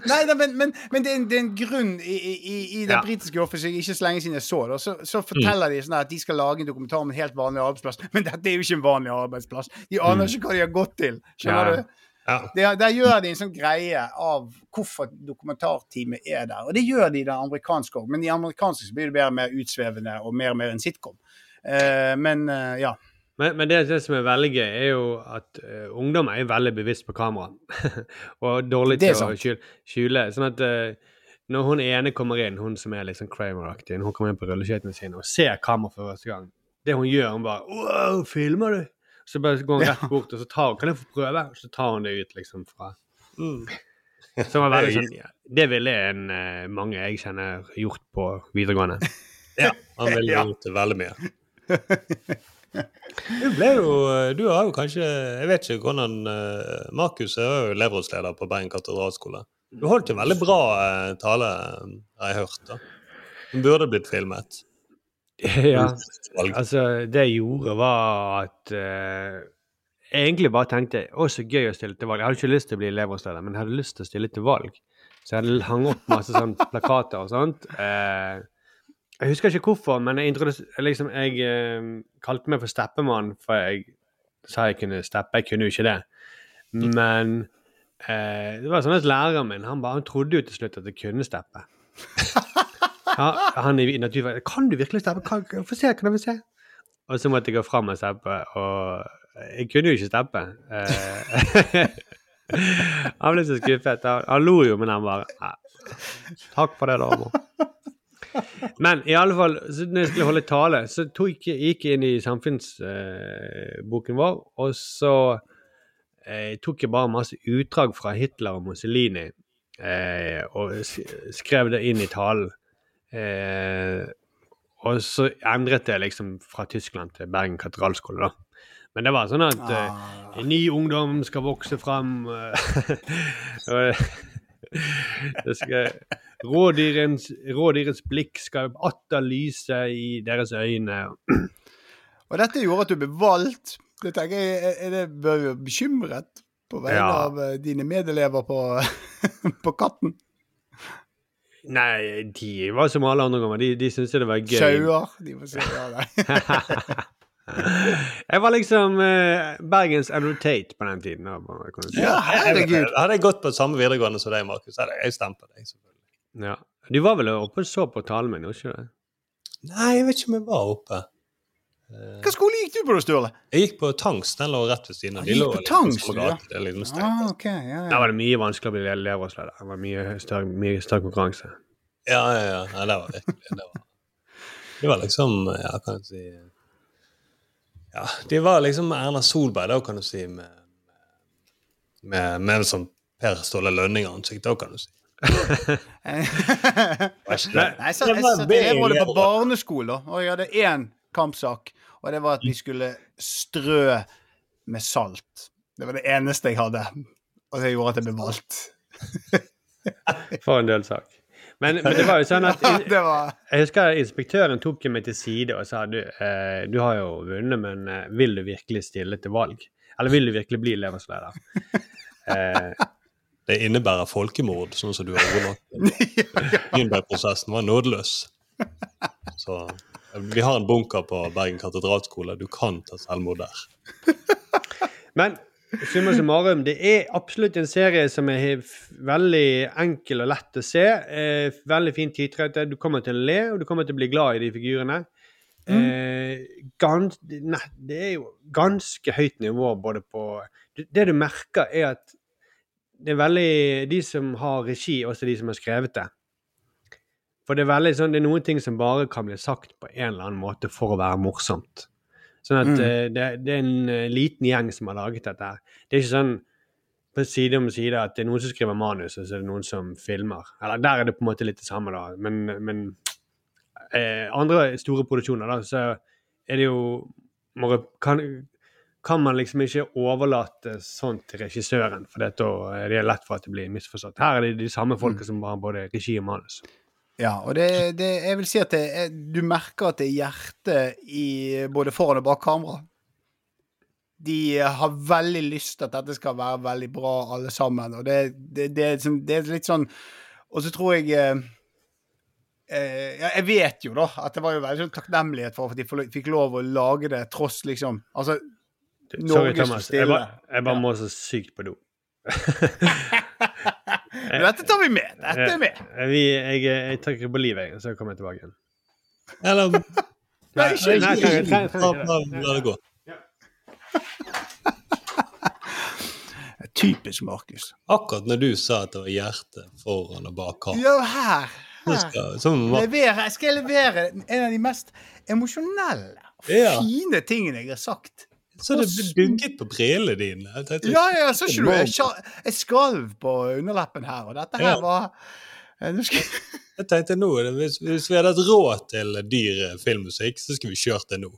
Nei, nei, men, men, men det, er en, det er en grunn i, i, i- det Ja. britiske offeret ikke så lenge siden jeg så det. Så, så forteller de sånn at de skal lage en dokumentar om en helt vanlig arbeidsplass. Men dette er jo ikke en vanlig arbeidsplass. De aner Mm. ikke hva de har gått til. Skjønner Ja. du? Der, der gjør de en sånn greie av hvorfor dokumentarteamet er der. Og det gjør de i det amerikanske òg, men i amerikanske blir det mer mer utsvevende og mer og mer en sitcom. Uh, men uh, ja. Men, men det, det som er veldig gøy, er jo at uh, ungdom er veldig bevisst på kamera. og dårlig til å skjule. skjule. Sånn at når hun ene kommer inn, hun som er liksom Kramer-aktig, når hun kommer inn på rulleskøytene sine og ser kamera for første gang, det hun gjør, hun bare Wow, filmer du? Så bare går hun rett bort og så tar hun Kan jeg få prøve? Og så tar hun det ut liksom fra veldig sånn ja, Det ville en, eh, mange jeg kjenner gjort på videregående. Ja, han ville Ja. gjort veldig mye. Du ble jo Du har jo kanskje Jeg vet ikke hvordan eh, Markus er jo elevrådsleder på Bergen katedralskole. Du holdt en veldig bra eh, tale, eh, har jeg hørt. da. Den burde blitt filmet. Ja, altså det jeg gjorde var at uh, jeg egentlig bare tenkte å så gøy å stille til valg. Jeg hadde ikke lyst til å bli elevrådsleder, men jeg hadde lyst til å stille til valg. Så jeg hadde hang opp masse sånn plakater og sånt. Uh, jeg husker ikke hvorfor, men jeg, liksom, jeg uh, kalte meg for Steppemann, for jeg sa jeg kunne steppe. Jeg kunne jo ikke det. Men det var sånn at læreren min han, bare, han trodde jo til slutt at jeg kunne steppe. Ja, han i naturfag Kan du virkelig steppe? Få se, kan jeg få se? Og så måtte jeg gå fram og steppe, og jeg kunne jo ikke steppe. Eh, han ble så skuffet. Han, lo jo, men han bare Takk for det, da, Amor. Men i alle fall, når jeg skulle holde tale, så tok, gikk jeg inn i samfunnsboken vår, og så eh, tok jeg bare masse utdrag fra Hitler og Mussolini eh, og skrev det inn i talen. Eh, og så endret det liksom fra Tyskland til Bergen katedralskole, da. Men det var sånn at eh, ny ungdom skal vokse fram eh, skal, rådyrens, blikk skal atter lyse i deres øyne. Og dette gjorde at du ble valgt. Det tenker jeg, er- er det, Bør jo bekymret på vegne Ja. av eh, dine medelever på, på Katten? Nei, de var som alle andre ganger. De, de syntes det var gøy. Sauer? De må si ja, nei. Jeg var liksom eh, Bergens Andrew Tate på den tiden. da, kan si. Ja, herregud. Hadde jeg gått på samme videregående som deg, Markus, hadde jeg stemt på deg. selvfølgelig. Ja. Du var vel oppe og så på talen min, ikke det? Nei, jeg vet ikke om jeg var oppe. Hva skole gikk du på Sturle? Jeg gikk på Tangs. Den lå rett ved siden av. Ah, gikk på litt Tangs, du, ja. Det. Ah, ok, ja, ja. Da var det mye vanskeligere å bli elevrådsleder. Det var mye større, mye større konkurranse. Ja, ja, ja. ja det var virkelig det var, det var liksom Ja, kan du si Ja, de var liksom Erna Solberg, da, kan du si, med, med, med sånn Per Ståle Lønning-ansikt, da, kan du si. Nei, jeg satt, Det jeg var satt elevrådet på barneskole, og jeg hadde én kampsak. Og det var at vi skulle strø med salt. Det var det eneste jeg hadde. Og det gjorde at jeg ble valgt. For en dølsak. Men, men det var jo sånn at Det Jeg husker inspektøren tok meg til side og sa du, eh, du har jo vunnet, men eh, vil du virkelig stille til valg? Eller vil du virkelig bli elevrådsleder? Eh, Det innebærer folkemord, sånn som du har ordlagt. Nürnberg-prosessen var nådeløs. Så vi har en bunker på Bergen katedralskole. Du kan ta selvmord der. Men summa summarum, det er absolutt en serie som er veldig enkel og lett å se. Eh, veldig fint titrete. Du kommer til å le, og du kommer til å bli glad i de figurene. Eh, gans, nei, det er jo ganske høyt nivå både på Det, det du merker, er at det er veldig De som har regi, også de som har skrevet det, For det er veldig sånn, det er noen ting som bare kan bli sagt på en eller annen måte for å være morsomt. Sånn at Mm. eh, det, det er en eh, liten gjeng som har laget dette her. Det er ikke sånn på side om side at det er noen som skriver manus, og så er det noen som filmer. Eller der er det på en måte litt det samme, da. Men, men eh, andre store produksjoner, da, så er det jo kan, kan man liksom ikke overlate sånt til regissøren, for det, da er lett for at det blir misforstått. Her er det de samme folka som har både regi og manus. Ja, og det, det, jeg vil si at det, du merker at det er hjerte i både foran og bak kamera. De har veldig lyst til at dette skal være veldig bra, alle sammen. Og det, det, det, er liksom- det er litt sånn Og så tror jeg eh, eh, ja, Jeg vet jo, da, at det var jo veldig sånn takknemlighet for at de fikk lov å lage det tross liksom Altså, Sorry, Norge står Thomas. Jeg bare, jeg bare må så sykt på do. Men dette tar vi med. Dette er med. Eh, Vi, jeg, jeg trykker på livet, jeg, så kommer jeg tilbake igjen. Eller Nei, Nei, ikke, nei, La det. gå. Typisk Markus. Akkurat når du sa at det var hjerte foran og bak kamera. Ja, her. Her. skal- så må- Levere, jeg skal levere en av de mest emosjonelle Ja. fine tingene jeg har sagt. Så det ble bygget på brillene dine. Ja, ja, så ikke du. Jeg, jeg skalv på underleppen her, og dette her Ja. var eh, Jeg tenkte nå, hvis, hvis vi hadde hatt råd til dyr filmmusikk, så skulle vi kjørt det nå.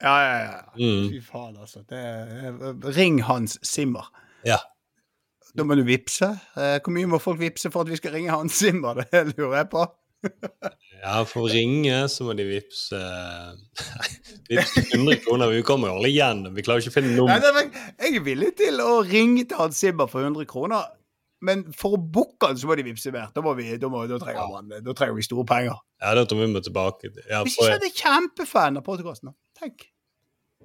Ja, ja, ja. Mm. Fy faen, altså. Det ring Hans Zimmer. Ja. Da må du vippse. Eh, Hvor mye må folk vippse for at vi skal ringe Hans Zimmer? Det lurer jeg på. Ja, for å ringe så må de vippse Vipse 100 kroner. Vi kommer jo aldri igjennom. Vi klarer ikke å finne men jeg er villig til å ringe til Hans Zimmer for 100 kroner. Men for å booke han, så må de vippse mer. Da, vi, da, må, da, trenger man, da trenger vi store penger. Ja, da tar vi med tilbake. Ja, Hvis ikke er er kjempefan av podkasten, tenk.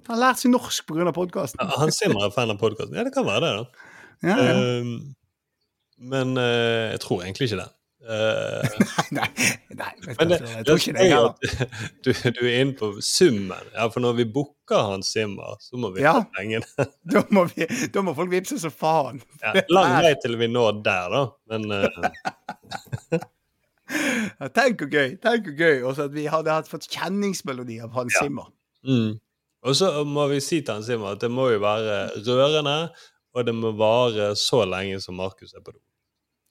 Han har lært seg norsk pga. podkasten. Hans Zimmer er fan av podkasten. Ja, det kan være det, da. Ja, ja. Uh, men uh, jeg tror egentlig ikke det. Eh, Nei, nei nei men det, jeg tror er ikke det gøy du, du er inne på summen. Ja, for når vi booker Hans Zimmer, så må vi Ja. ha pengene. Da må, vi, da må folk vippse som faen. Ja, lang vei til vi når der, da. Men uh, Ja, tenk hvor gøy. Tenk hvor gøy. Også at vi hadde hatt fått kjenningsmelodi av Hans Ja. Zimmer. mm. Og så må vi si til Hans Zimmer at det må jo være rørende, og det må vare så lenge som Markus er på do.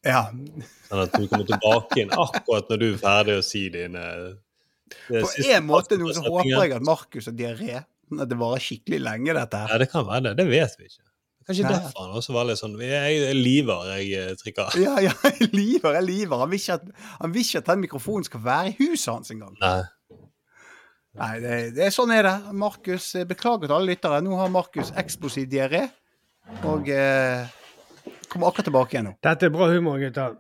Ja. Sånn at du kommer tilbake inn akkurat når du er ferdig å si dine På siste en måte nå så håper jeg at Markus har diaré. At det varer skikkelig lenge, dette her. Ja, det kan være det. Det vet vi ikke. Kanskje Nei. derfor han også var litt sånn Jeg liver, jeg Trikker. trykker. Ja, ja, Liver jeg liver. Han vil ikke at, han vil ikke at den mikrofonen skal være i huset hans engang. Nei. Nei, det, det er sånn er det. Markus, eh, beklager til alle lyttere. Nå har Markus eksplosiv diaré. Og eh, kommer akkurat tilbake igjen nå. Dette er bra humor, gutter.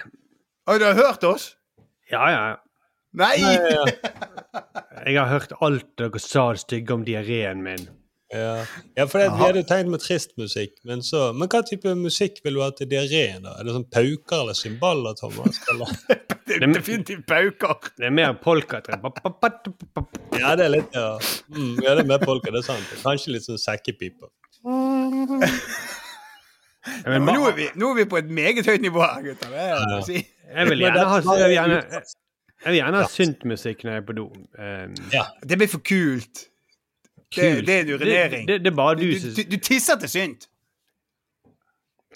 Har du hørt oss? Ja, ja. Nei! Jeg har hørt alt dere sa det stygge om diareen min. Ja, ja for det, vi hadde jo tenkt med trist musikk, men så Men hva type musikk vil du ha til diareen, da? Er det sånn pauker eller cymbaler, Thomas? Eller? Det er definitivt pauker. Det er mer polka. Ja, det er litt Ja, mm, ja det er mer polka, det er sant. Kanskje litt sånn sekkepiper. Ja, men nå, er vi, nå er vi på et meget høyt nivå her, gutter. Det er det å si. jeg vil gjerne ha, jeg vil gjerne, jeg vil gjerne ha syntmusikk når jeg er på do. Um, Ja. Det blir for kult. Det, kult. det er en urinering. Det, det, det er bare Du, du du, du, tisser til synt.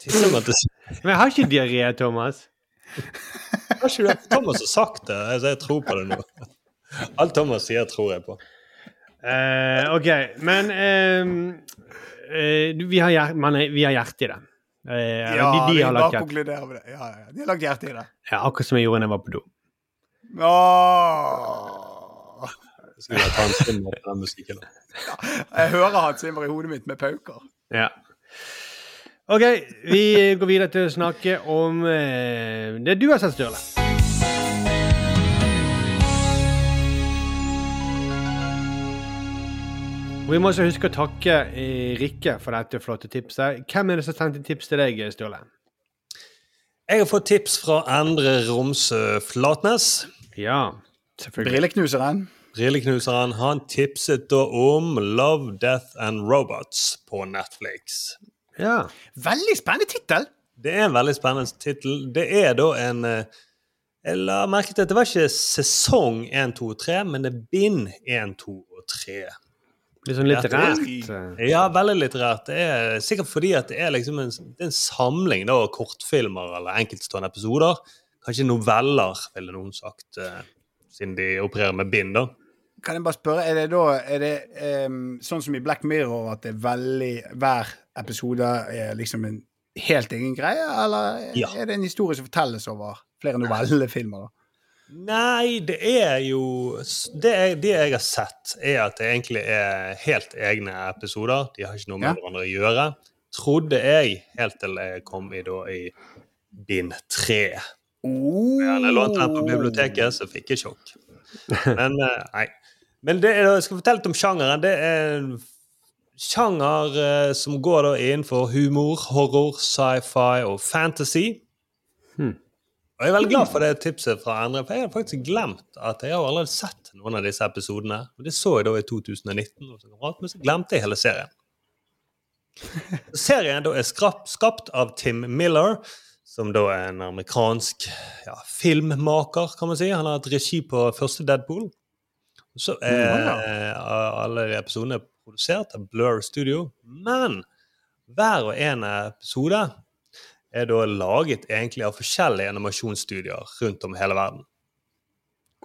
Tisser man til Men jeg har ikke diaré, Thomas. Har ikke du Thomas har sagt det, altså jeg tror på det nå. Alt Thomas sier, tror jeg på. Uh, OK, men ehm, uh, vi, har man, vi har hjerte i det. Eh, Ja, de, de har lagt hjerte. konkluderer med det. Ja, ja. De har lagt hjerte i det. Ja, akkurat som jeg gjorde da jeg var på do. Åh. Jeg skulle ta en stund med den musikken. Jeg hører Hans Zimmer i hodet mitt med pauker. Ja. OK, vi går videre til å snakke om eh, det du har sett, Sturle. Vi må også huske å takke eh, Rikke for dette flotte tipset. Hvem er det som sendte tips til deg, Sturle? Jeg har fått tips fra Endre Romsø Flatnes. Ja, selvfølgelig. Brilleknuseren. Brilleknuseren han tipset da om Love, Death and Robots på Netflix. Ja. Veldig spennende tittel. Det er en veldig spennende tittel. Det er da en eh, Jeg la merke til at det var ikke sesong 1, 2 og 3, men det er bind 1, 2 og 3. Litt sånn litterært. Ja, veldig litterært. Det er sikkert fordi at det er liksom en, det er en samling da, av kortfilmer eller enkeltstående episoder. Kanskje noveller, ville noen sagt, uh, siden de opererer med bind. da. Kan jeg bare spørre, er det da er det, um, sånn som i Black Mirror, at det er veldig Hver episode er liksom en helt egen greie, eller Ja. er det en historie som fortelles over flere novellefilmer? da? Nei, det er jo det, er, det jeg har sett, er at det egentlig er helt egne episoder. De har ikke noe med Ja. hverandre å gjøre. Trodde jeg, helt til jeg kom i, da, i bind tre. Oh. Jeg lånte den på biblioteket, så fikk jeg sjokk. Men eh, nei. Men det er, jeg skal fortelle litt om sjangeren. Det er en sjanger eh, som går da innenfor humor, horror, sci-fi og fantasy. Og jeg er veldig glad for det tipset fra andre, for jeg har faktisk glemt at jeg har allerede sett noen av disse episodene. Og Det så jeg da i 2019, og så men så glemte jeg hele serien. Serien da er skapt av Tim Miller, som da er en amerikansk ja, filmmaker, kan man si. Han har hatt regi på første Deadpool. Så er alle episodene produsert av Blur Studio. Men hver og en episode er da laget egentlig av forskjellige animasjonsstudier rundt om hele verden.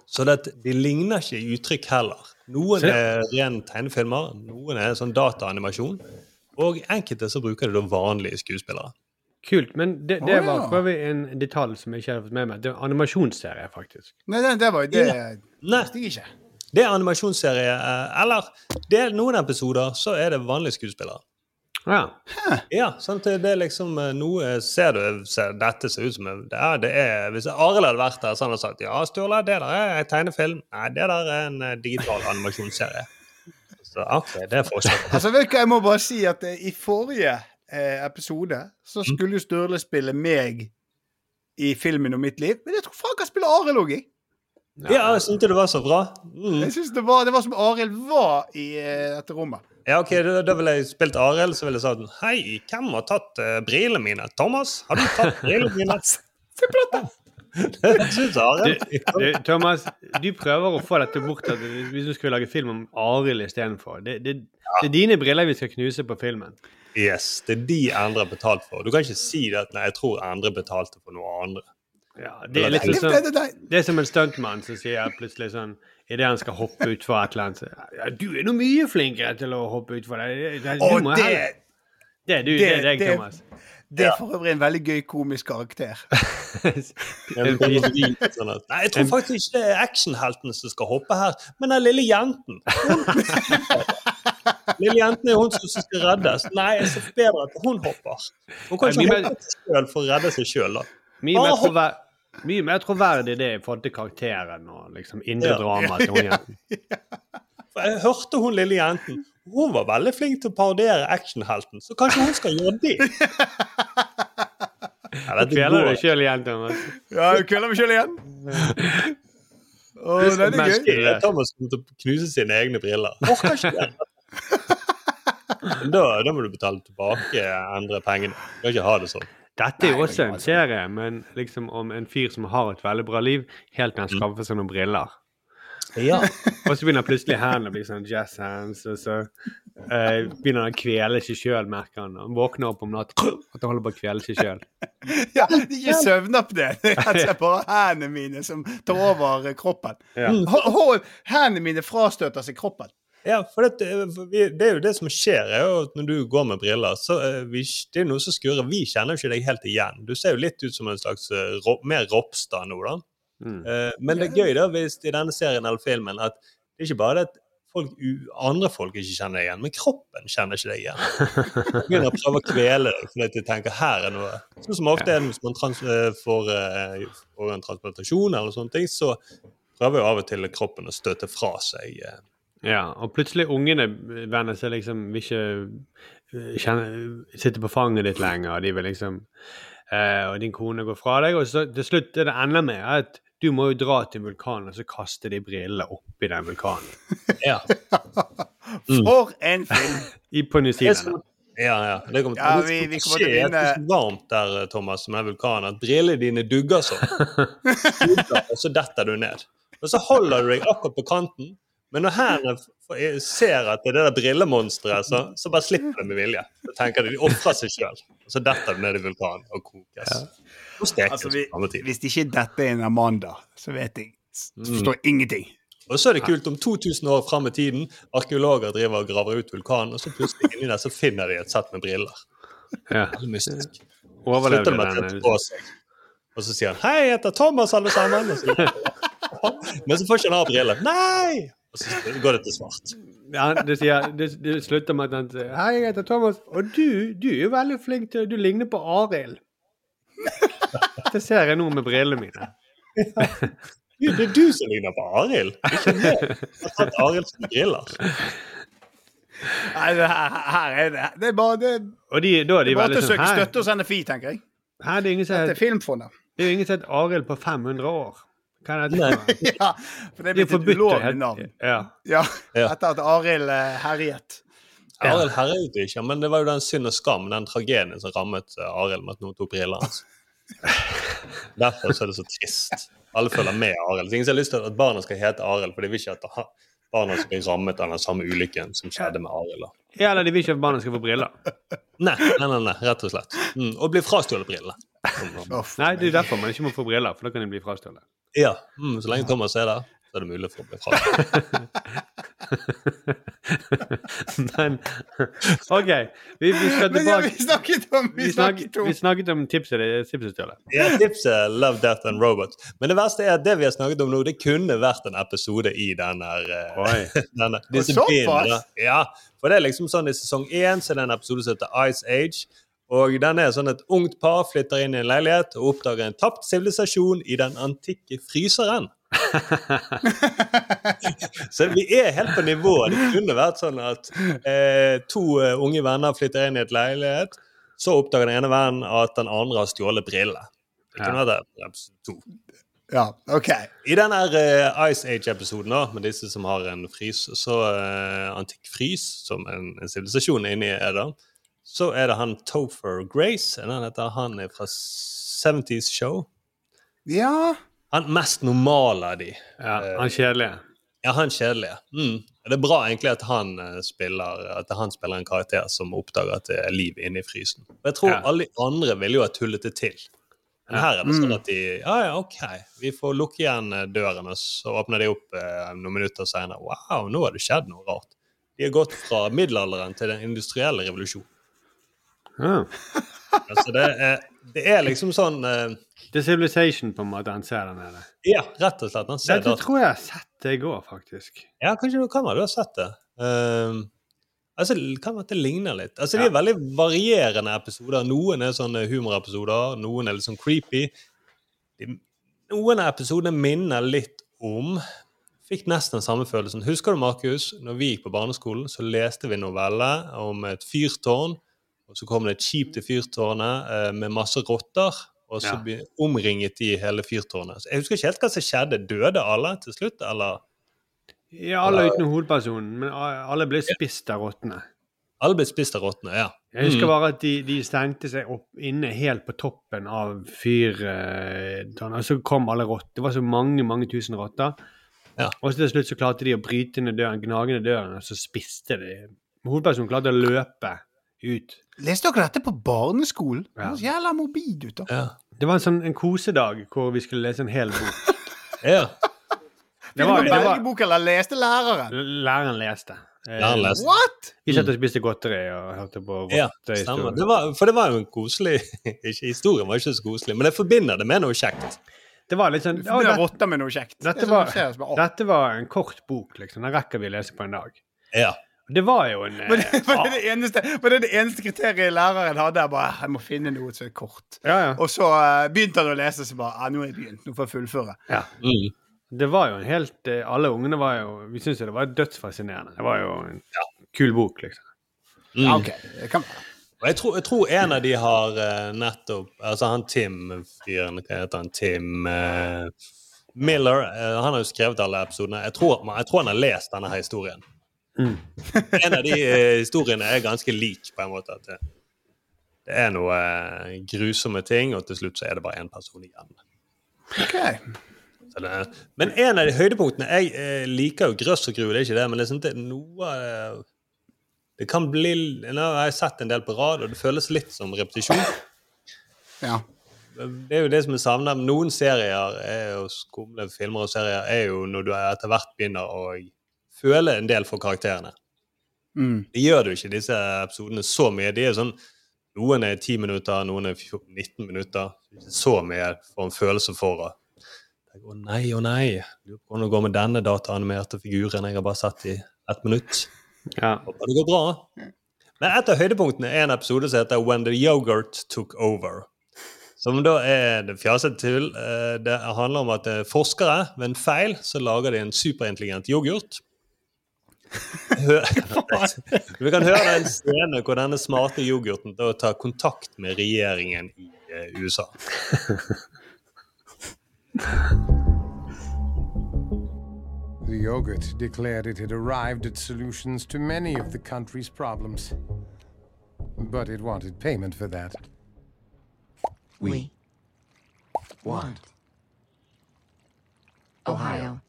Så det, de ligner ikke i uttrykk heller. Noen er ren tegnefilmer, noen er sånn dataanimasjon, og enkelte så bruker de da vanlige skuespillere. Kult. Men det, det var ja. for øvrig en detalj som jeg ikke hadde fått med meg. Det var animasjonsserie, faktisk. Nei, det, det var jo det visste jeg ikke. Det er animasjonsserie, eh, eller det er noen episoder så er det vanlige skuespillere. Ja. Ja, sant? det er liksom eh, noe Ser du ser, dette ser ut som det er, det er, Hvis Arild hadde vært der, så hadde han sagt ja, Sturle, det der er en tegnefilm. Nei, det der er en eh, digital animasjonsserie. Så OK, det er forskjell. Altså, vet du hva, Jeg må bare si at eh, i forrige eh, episode så Mm. skulle jo Sturle spille meg i filmen om mitt liv. Men jeg tror faen kan spille Arild òg, jeg. Ja, jeg syntes det var så bra. Mm. Jeg synes det var, det var som Arild var i eh, dette rommet. Ja, ok, Da, da ville jeg spilt Arild, så ville jeg sagt Hei, hvem har tatt uh, brillene mine? Thomas, har du tatt brillene mine? Se på dette! Jeg synes Du, du, Thomas, du prøver å få dette bort at hvis du skulle lage film om Arild istedenfor. Det, det, det er dine briller vi skal knuse på filmen. Yes, det er de andre har betalt for. Du kan ikke si det at nei, jeg tror andre betalte for noe andre. Ja, det er litt Det, sånn det, er som en stuntmann som sier plutselig sånn Idet han skal hoppe utfor et eller annet så, ja, 'Du er nå mye flinkere til å hoppe utfor det.' det, det du må det, det du, det, er deg, det- Thomas. det er for øvrig en veldig gøy komisk karakter. Sånn nei, jeg tror faktisk ikke det er actionhelten som skal hoppe her, men den lille jenten. Lille jenten er hun som skal reddes. Nei, jeg ser bedre at hun hopper. Hun kan ikke hoppe selv for å redde seg sjøl, da. Mye mer, Bare hopp. trover, mye mer troverdig det i forhold til karakteren og liksom indre Ja. drama til hun jenten. Jeg hørte hun lille jenten. Hun var veldig flink til å parodiere actionhelten, så kanskje hun skal gjøre det? Ja, Du kveler deg sjøl igjen, Thomas. Ja, jeg kveler meg sjøl igjen. Oh, det er gøy. Ja, Thomas kommer til å knuse sine egne briller. Orker ikke det. Da, da må du betale tilbake andre pengene. Du kan ikke ha det sånn. Dette er jo også en serie, men liksom om en fyr som har et veldig bra liv, helt til han skaffer seg noen briller. Ja. Og så begynner plutselig hendene å bli sånn jazz hands, og så eh, begynner han å kvele seg sjøl, merker han. Han våkner opp om natten at han holder på å kvele seg sjøl. Ja, det er ikke søvnapné. Det er og slett bare hendene mine som tar over kroppen. Ja. Hendene mine frastøter seg kroppen. Ja, for det, det er jo det som skjer, er jo at når du går med briller, så eh, vi, det er noe som skurrer. Vi kjenner jo ikke deg helt igjen. Du ser jo litt ut som en slags eh, mer Ropstad nå, da. Mm. Eh, men det er gøy da, hvis i denne serien eller filmen at det er ikke bare det at folk, andre folk ikke kjenner deg igjen, men kroppen kjenner ikke deg igjen. De Begynner å prøve å kvele deg fordi de tenker her er noe Sånn som ofte er hvis man trans, eh, får, eh, får en transplantasjon eller sånne ting, så prøver jo av og til kroppen å støte fra seg eh, Ja, og plutselig ungene venner seg liksom vil ikke eh, kjenne, sitte på fanget ditt lenger, de vil liksom eh, Og din kone går fra deg, og så til slutt er det enda mer at du må jo dra til vulkanen og så kaste de brillene oppi den vulkanen. Ja. For en film! I, på New Zealand. Ja, ja. Det kommer, Ja, vi- vi kommer til å skje. vinne. Det er så varmt der, eh, Thomas, med vulkanen, at brillene dine dugger sånn. Og så detter du ned. Og så holder du deg akkurat på kanten, men når hendene f- ser at det er det der brillemonsteret, så, så bare slipper de med vilje. Så tenker de de ofrer seg sjøl, og så detter de ned i vulkanen og kokes. Og stekes Altså, på vi, samme tid. hvis ikke dette er en Amanda, så vet jeg Forstår Mm. forstår ingenting. Og så er det kult om 2000 år fram i tiden, arkeologer driver og graver ut vulkanen, og så plutselig inni der så finner de et sett med briller. Ja. Er mystisk. Overlevde Slutter med at det på seg. Og så sier han 'Hei, jeg heter Thomas, alle sammen'. Og så, men så får ikke han ha briller. Nei! Og så går det til svart. Ja, det, sier, det, det slutter med at han sier 'Hei, jeg heter Thomas', og du, du er jo veldig flink til Du ligner på Arild. Det ser jeg nå med brillene mine. Ja. Det er du som ligner på Arild. Ikke jeg. Jeg har Arild som briller. Nei, det her, her er det Det er bare det, Og de, da er det er bare å sånn søke «Hæ? støtte hos NFI, tenker jeg. Her, det er ingen som Dette er Filmfondet. Det er jo ingen som het Arild på 500 år. Hva jeg ja, for det er blitt et ulovlig navn. Ja. Ja, Ja. etter at Arild uh, herjet. Arild herjet ikke, men det var jo den synd og skam, den tragedien som rammet uh, Arild med at noen tok brillene hans. Derfor så er det så trist. Alle følger med Arild. Ingen har lyst til at barna skal hete Arild, for de vil ikke at barna skal bli rammet av den samme ulykken som skjedde med Arild. ja, eller de vil ikke at barna skal få briller. Nei, nei, nei, nei, rett og slett. Mm, og bli frastjålet brillene. Nei, det er derfor man ikke må få briller, for da kan de bli frastjålet. Ja, mm, så lenge Thomas er der, så er det mulig for å bli fra Men OK, vi, vi skal Men ja, tilbake vi snakket om Vi snakket om vi snakket om tipset tipset. Ja, tipset Love, Death and Robots. Men det verste er at det vi har snakket om nå, det kunne vært en episode i denne, denne disse bindene. Ja, for det er liksom sånn i sesong én så er det en episode som heter Ice Age. Og den er sånn et ungt par flytter inn i en leilighet og oppdager en tapt sivilisasjon i den antikke fryseren. Så vi er helt på nivå. Det kunne vært sånn at eh, to eh, unge venner flytter inn i et leilighet. Så oppdager den ene vennen at den andre har stjålet briller. Det kunne vært to. Ja, OK. I den her uh, Ice Age-episoden da, med disse som har en frys, så uh, antikk frys, som en sivilisasjon inni er da, så er det han Topher Grace. En Han heter han er fra 70's Show. Ja Han mest normale av de. Ja, han kjedelige. Ja, han kjedelige. Mm. Det er bra egentlig at han, eh, spiller, at han spiller en karakter som oppdager at det er liv inne i frysen. Og jeg tror Ja. alle de andre ville jo ha tullet det til. Men her er det sånn at de Ja, ja, OK, vi får lukke igjen eh, døren, og så åpner de opp eh, noen minutter senere. Wow, nå har det skjedd noe rart. De har gått fra middelalderen til den industrielle revolusjonen. Ja. Altså, det er, det er liksom sånn uh, The Civilization, på en måte, han ser der nede. Ja, rett og slett. Han ser Dette det. tror jeg har sett det i går, faktisk. Ja, kanskje du kan ha du har sett det. Ehm, altså, det kan være at det ligner litt. Altså, De er veldig varierende episoder. Noen er sånne humorepisoder, noen er litt sånn creepy. De, noen av episodene minner litt om Fikk nesten den samme følelsen. Husker du, Markus, når vi gikk på barneskolen, så leste vi noveller novelle om et fyrtårn, og så kom det et skip til fyrtårnet eh, med masse rotter. Og så Ja. omringet de hele fyrtårnet. Jeg husker ikke helt hva som skjedde. Døde alle til slutt, eller? Ja, alle uten hovedpersonen, men alle ble spist av rottene. Alle ble spist av rottene, ja. Jeg husker Mm. bare at de, de stengte seg opp inne helt på toppen av fyrtårnet. Og så kom alle rotter. Det var så mange, mange tusen rotter. Ja. Og så til slutt så klarte de å bryte ned døren, gnagende døren, og så spiste de. Hovedpersonen klarte å løpe ut. Leste dere dette på barneskolen? Ja. jævla morbid ut, da. Ja. Det var en sånn en kosedag hvor vi skulle lese en hel bok. ja. Det var, det var, bok, eller leste læreren? læreren leste. Eh, Læreren leste. What?! Vi satt og spiste godteri og hørte på ja rottehistorier. Det var, for det var jo en koselig ikke, Historien var ikke så koselig, men jeg forbinder det med noe kjekt. Det var litt sånn Du «Å, forbinder det- rotter med noe kjekt. Dette var, sånn «Å». dette var en kort bok, liksom. Den rekker vi å lese på en dag. Ja. Det var jo en Men det, eh, var det, det, eneste, var det det eneste kriteriet læreren hadde? Jeg bare, jeg må finne noe som er kort. Ja, ja. Og så eh, begynte han å lese, så bare ja, Nå er jeg begynt. Nå får jeg fullføre. ja. Mm. Det var jo en helt eh, Alle ungene var jo Vi syntes jo det var dødsfascinerende. Det var jo en kul bok, liksom. Mm. Ja, OK. Det kan være. Og jeg tror, jeg tror en av de har eh, nettopp Altså han Tim-fyren, hva heter han? Tim eh, Miller. eh, han har jo skrevet alle episodene. Jeg tror, jeg tror han har lest denne her historien. En av de eh, historiene er ganske lik, på en måte. At det, det er noe eh, grusomme ting, og til slutt så er det bare én person igjen. Ok. Så det, men en av de høydepunktene Jeg eh, liker jo grøss og gru, det er ikke det, men liksom det er noe eh, Det kan bli Nå har jeg sett en del på rad, og det føles litt som repetisjon. Ja. Det er jo det som jeg savner. Noen serier, er jo skumle filmer og serier, er jo når du etter hvert begynner å føle en del for karakterene. Mm. Det gjør du ikke i disse episodene så mye. De er sånn, Noen er 10 minutter, noen er 19 minutter. Ikke så mye for en følelse for å Å nei, å nei. Lurer på hvordan det går med denne dataanimerte figuren jeg har bare sett i ett minutt. Ja. Håper det går bra. Men et av høydepunktene er en episode som heter When the Yogurt Took Over. Som da er det fjasete til. Eh, Det handler om at eh, forskere ved en feil så lager de en superintelligent yoghurt. Hø- Vi kan høre en scene hvor denne smarte yoghurten da tar kontakt med regjeringen i eh, USA. The yogurt declared it had arrived at solutions to many of the country's problems. But it wanted payment for that. We want Ohio.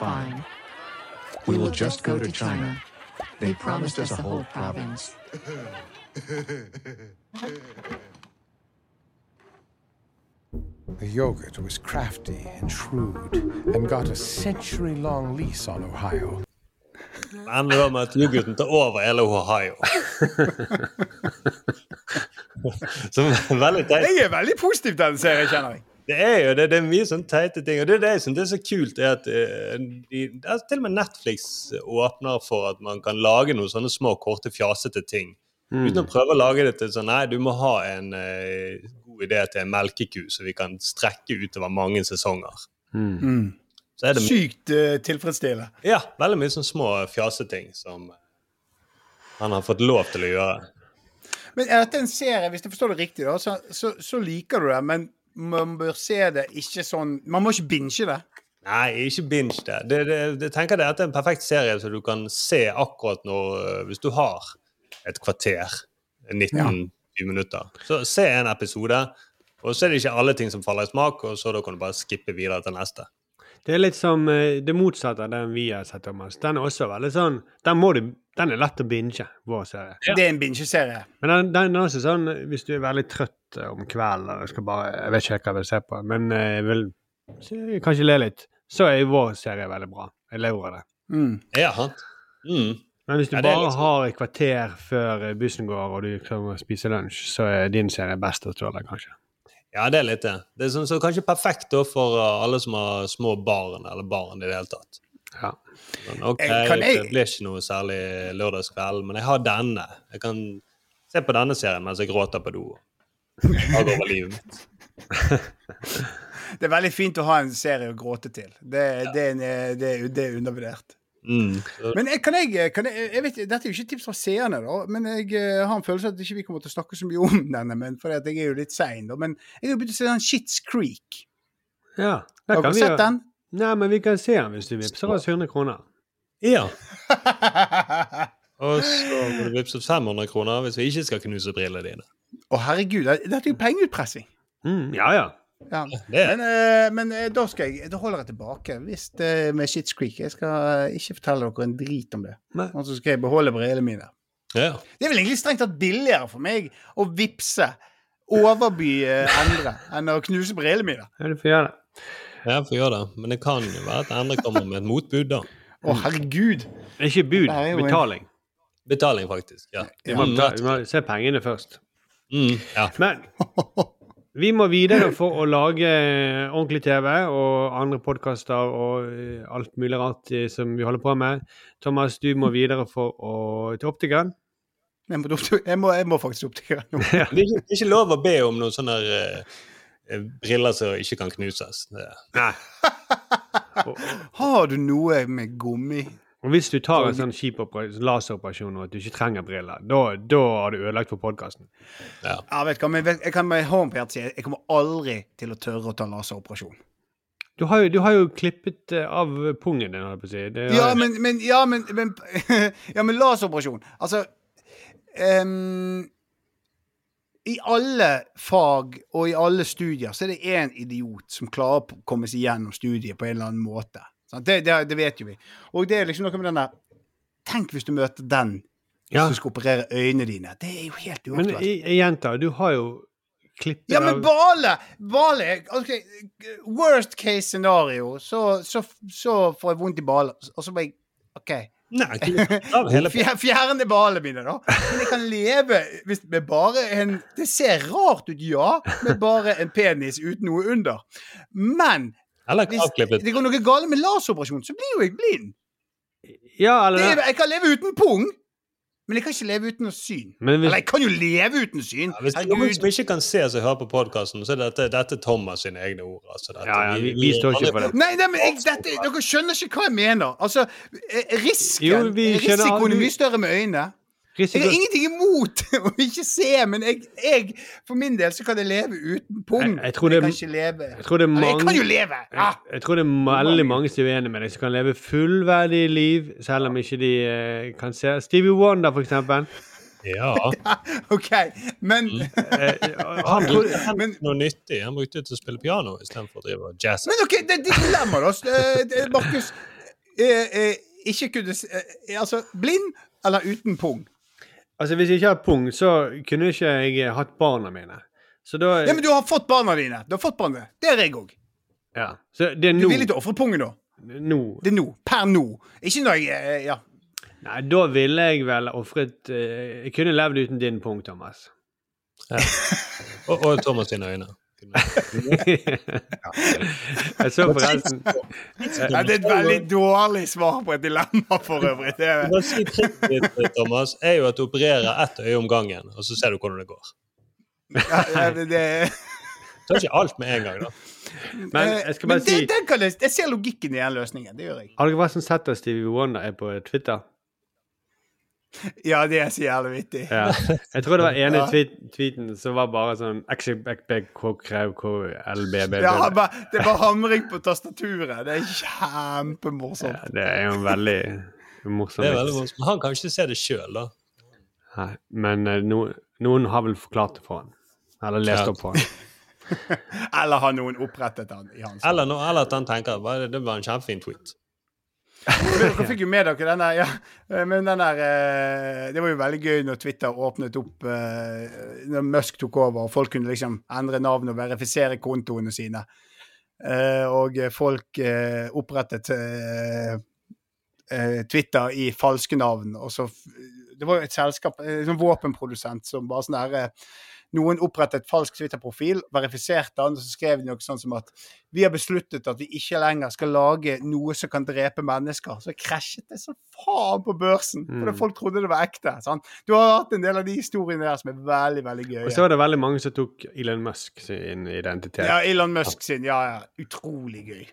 Fine. We will just go to China. They promised us a whole province. The yogurt was crafty and shrewd and got a century long lease on Ohio. Det ender da med at yoghurten tar over hele Ohio. Som er veldig teit. Jeg er veldig positiv til den serien, kjenner jeg. Det er jo det, det er mye sånn teite ting. Og det er det jeg synes er så kult, er at eh, de, altså, til og med Netflix åpner for at man kan lage noen sånne små, korte, fjasete ting. Mm. Uten å prøve å lage det til sånn Nei, du må ha en eh, god idé til en melkeku, så vi kan strekke utover mange sesonger. Mm. Så er det Sykt uh, tilfredsstillende. Ja, veldig mye sånne små fjaseting som han har fått lov til å gjøre. Men er dette en serie, hvis jeg forstår det riktig, da, så, så, så liker du det, men man bør se det ikke sånn Man må ikke binge det. Nei, ikke binge det. det, det, det jeg tenker det at det er en perfekt serie som du kan se akkurat når øh, Hvis du har et kvarter, 19-20 minutter, så se en episode. Og så er det ikke alle ting som faller i smak, og så da kan du bare skippe videre til neste. Det er litt som eh, det motsatte av den vi har sett, Thomas. Den er også veldig sånn Den, må du, den er lett å binge, vår serie. Det er en bingeserie. Men den, den er også sånn hvis du er veldig trøtt eh, om kvelden Jeg, skal bare Jeg vet ikke hva jeg vil se på, men eh, jeg vil kanskje le litt, så er vår serie veldig bra. Jeg lever av det. Mm. Ja, sant? Mm. Men hvis du Ja, bare har et kvarter før eh, bussen går, og du kan spise lunsj, så er din serie best å tåle, kanskje. Ja, det er litt det. Det er sånn, så kanskje perfekt da for alle som har små barn, eller barn i det hele tatt. Ja. Sånn, ok, jeg- det blir ikke noe særlig lørdagskveld, men jeg har denne. Jeg kan se på denne serien mens jeg gråter på do. Ta over livet mitt. Det er veldig fint å ha en serie å gråte til. Det, det, er, det, det er undervurdert. Mm. Men jeg, kan jeg, kan jeg, jeg vet, Dette er jo ikke tips fra seerne, da, men jeg eh, har en følelse av at ikke vi kommer til å snakke så mye om denne. Men for jeg er jo litt sein, da. Men jeg har begynt å se den Shits Creek. Ja, Har det kan vi sett gjøre. den? Nei, men vi kan se den hvis du vippser oss 100 kroner. Ja. Og så må du vippse 500 kroner hvis vi ikke skal knuse brillene dine. Å, herregud. det- Dette er jo pengeutpressing. Mm, ja, ja. Ja. Det Men, uh, men uh, da, skal jeg, da holder jeg tilbake hvis, eh, med Shits Creek. Jeg skal ikke fortelle dere en drit om det. Og så skal jeg beholde brillene mine. Ja. Det er vel egentlig strengt tatt billigere for meg å vippse overby Endre andre enn å knuse brillene mine. ja du får gjøre det. Ja, får gjøre det. Men det kan jo være at Endre kommer med et motbud, da. Å, herregud. Det er ikke bud, betaling. Betaling, faktisk. Ja. Vi må, betale, må se pengene først. Mm, ja. Men vi må videre for å lage ordentlig TV og andre podkaster og eh, alt mulig rart eh, som vi holder på med. Thomas, du må videre for å til optikeren. Jeg må, jeg må, jeg må faktisk Optikeren. nå. Det, er ikke, det er ikke lov å be om noen sånne eh, eh, briller som ikke kan knuses. Nei. Har du noe med gummi? Og hvis du tar en sånn kjip laseroperasjon og at du ikke trenger briller, da, har du ødelagt for podkasten. Ja. Ja, vet du hva, men jeg kan med hånden på hjertet si jeg kommer aldri til å tørre å ta laseroperasjon. Du har jo, du har jo klippet eh, av pungen din, holdt jeg på å si. Det Ja, men, men, ja, men, men, ja, men laseroperasjon Altså um, I alle fag og i alle studier så er det én idiot som klarer å komme seg gjennom studiet på en eller annen måte. Det, det, det vet jo vi. Og det er liksom noe med den der Tenk hvis du møter den Ja. som skal operere øynene dine. Det er jo helt Men uaktuelt. i- i- jenta, du har jo klippet Ja, men Bale! Bale okay, Worst case scenario, så, så, så får jeg vondt i balen, og så jeg OK. Nei, Fjerne ballene mine, da. Men jeg kan leve hvis, med bare en Det ser rart ut, ja, med bare en penis uten noe under. Men Eller hvis avklippet. det går noe galt med laseroperasjon, så blir jo jeg blind. Ja, eller Det jeg kan leve uten pung, men jeg kan ikke leve uten syn. Men hvis- Eller jeg kan jo leve uten syn. Hvis det er noen som ikke kan se som hører på podkasten, så er dette, dette Thomas sine egne ord. Altså, dette, Ja, ja, vi- vi står ikke for det. Nei, nei, men jeg, dette, dere skjønner ikke hva jeg mener. Altså, eh, risken Jo, Risikoen er mye større med øynene. Jeg har ingenting imot å ikke se, men jeg, jeg for min del så kan jeg leve uten pung. Jeg- jeg tror det- kan ikke leve Jeg tror det Eller, Jeg kan jo leve! Ja. Jeg, jeg tror det er veldig mange som er uenige med deg, som kan leve fullverdig liv selv om ikke de eh, kan se. Stevie Wonder, for eksempel. Ja. OK, men Eh, Han brukte noe nyttig. Han brukte det til å spille piano istedenfor å drive jazz. Men OK, det er ditt dilemma, da. Eh, Markus. Eh, eh, ikke kunne se eh, Altså, blind eller uten pung? Altså, Hvis jeg ikke har pung, så kunne ikke jeg hatt barna mine. Så da Ja, men du har fått barna dine. Du har fått barna. dine. Det er jeg òg. Ja, Så det er Du nå. er villig til å ofre pungen, da? Nå. Det er nå. Per nå. Ikke når jeg eh, Ja. Nei, da ville jeg vel ofret eh, Jeg kunne levd uten din pung, Thomas. Og, og Thomas sine øyne. jeg så forresten Ja, det er et veldig dårlig svar på et dilemma, for øvrig. Det er, Thomas, er jo at du opererer ett øye om gangen, og så ser du hvordan det går. ja, ja, det, det, Ta ikke alt med en gang, da. Men jeg skal bare si det, den jeg, jeg ser logikken i den løsningen. Det gjør jeg. Har dere forresten sett at Stevie Wonder er på Twitter? Ja, det er så jævlig vittig. Ja. Jeg tror det var ene Ja. tweet, tweeten som var bare sånn. Ja, bare- det var hamring på tastaturet. Det er kjempemorsomt. Det er jo veldig morsomt. Det er veldig morsomt. Han kan ikke se det sjøl, da. Nei, Men eh, no, noen har vel forklart det for han. Eller lest Ja. opp for han. Eller har noen opprettet han i hans Eller, no, eller at han tenker at det var en kjempefin tweet. Dere fikk jo med dere den ja. Men den der eh, Det var jo veldig gøy når Twitter åpnet opp eh, Når Musk tok over, og folk kunne liksom endre navn og verifisere kontoene sine. Eh, Og folk opprettet Twitter i falske navn. Og så Det var jo et selskap, en våpenprodusent, som bare sånn der eh, noen opprettet falsk Twitter-profil, verifiserte den, og så skrev de noe sånn som at vi har besluttet at vi ikke lenger skal lage noe som kan drepe mennesker. Så krasjet det så faen på børsen, fordi Mm. folk trodde det var ekte. Sant? Du har hatt en del av de historiene der som er veldig, veldig gøye. Og så var det veldig mange som tok Elon Musk sin identitet. Ja, Elon Musk sin. Ja, ja. Utrolig gøy.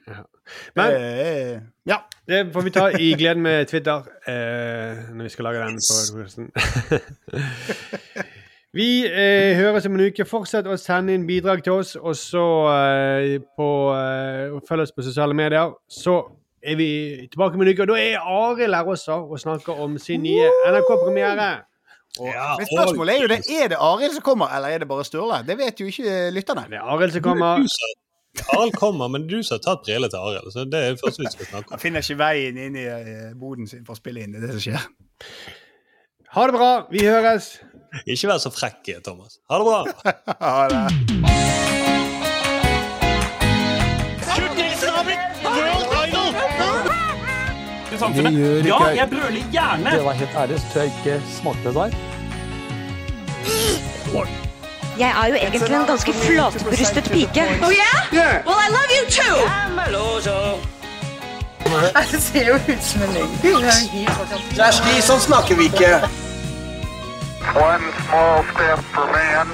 Men Eh, ja. det får vi ta i gleden med Twitter eh, når vi skal lage den podcasten. Vi eh, høres om en uke. Fortsett å sende inn bidrag til oss, og så eh, på, eh, følg oss på sosiale medier. Så er vi tilbake om en uke, og da er Arild her også og snakker om sin nye NRK-premiere. Men spørsmålet er jo det, er det Arild som kommer, eller er det bare Sturle? Det vet jo ikke lytterne. Det er Arild som kommer. Arild kommer, men du som har tatt brillene til Arild. Så det er første vi skal snakke om. Han finner ikke veien inn i eh, boden sin for å spille inn. Det er det som skjer. Ha det bra. Vi høres. Ikke vær så frekk, Thomas. Ha det bra. ha det. Det gjør ikke Ja, jeg brøler gjerne! Det var helt ærlig, så tror jeg ikke smakte det der. Jeg er jo egentlig en ganske flatbrystet pike. Oh yeah? Well, I love you too! Det ser jo ut som en løgn. Kjersti, sånn snakker vi ikke. One small step for man,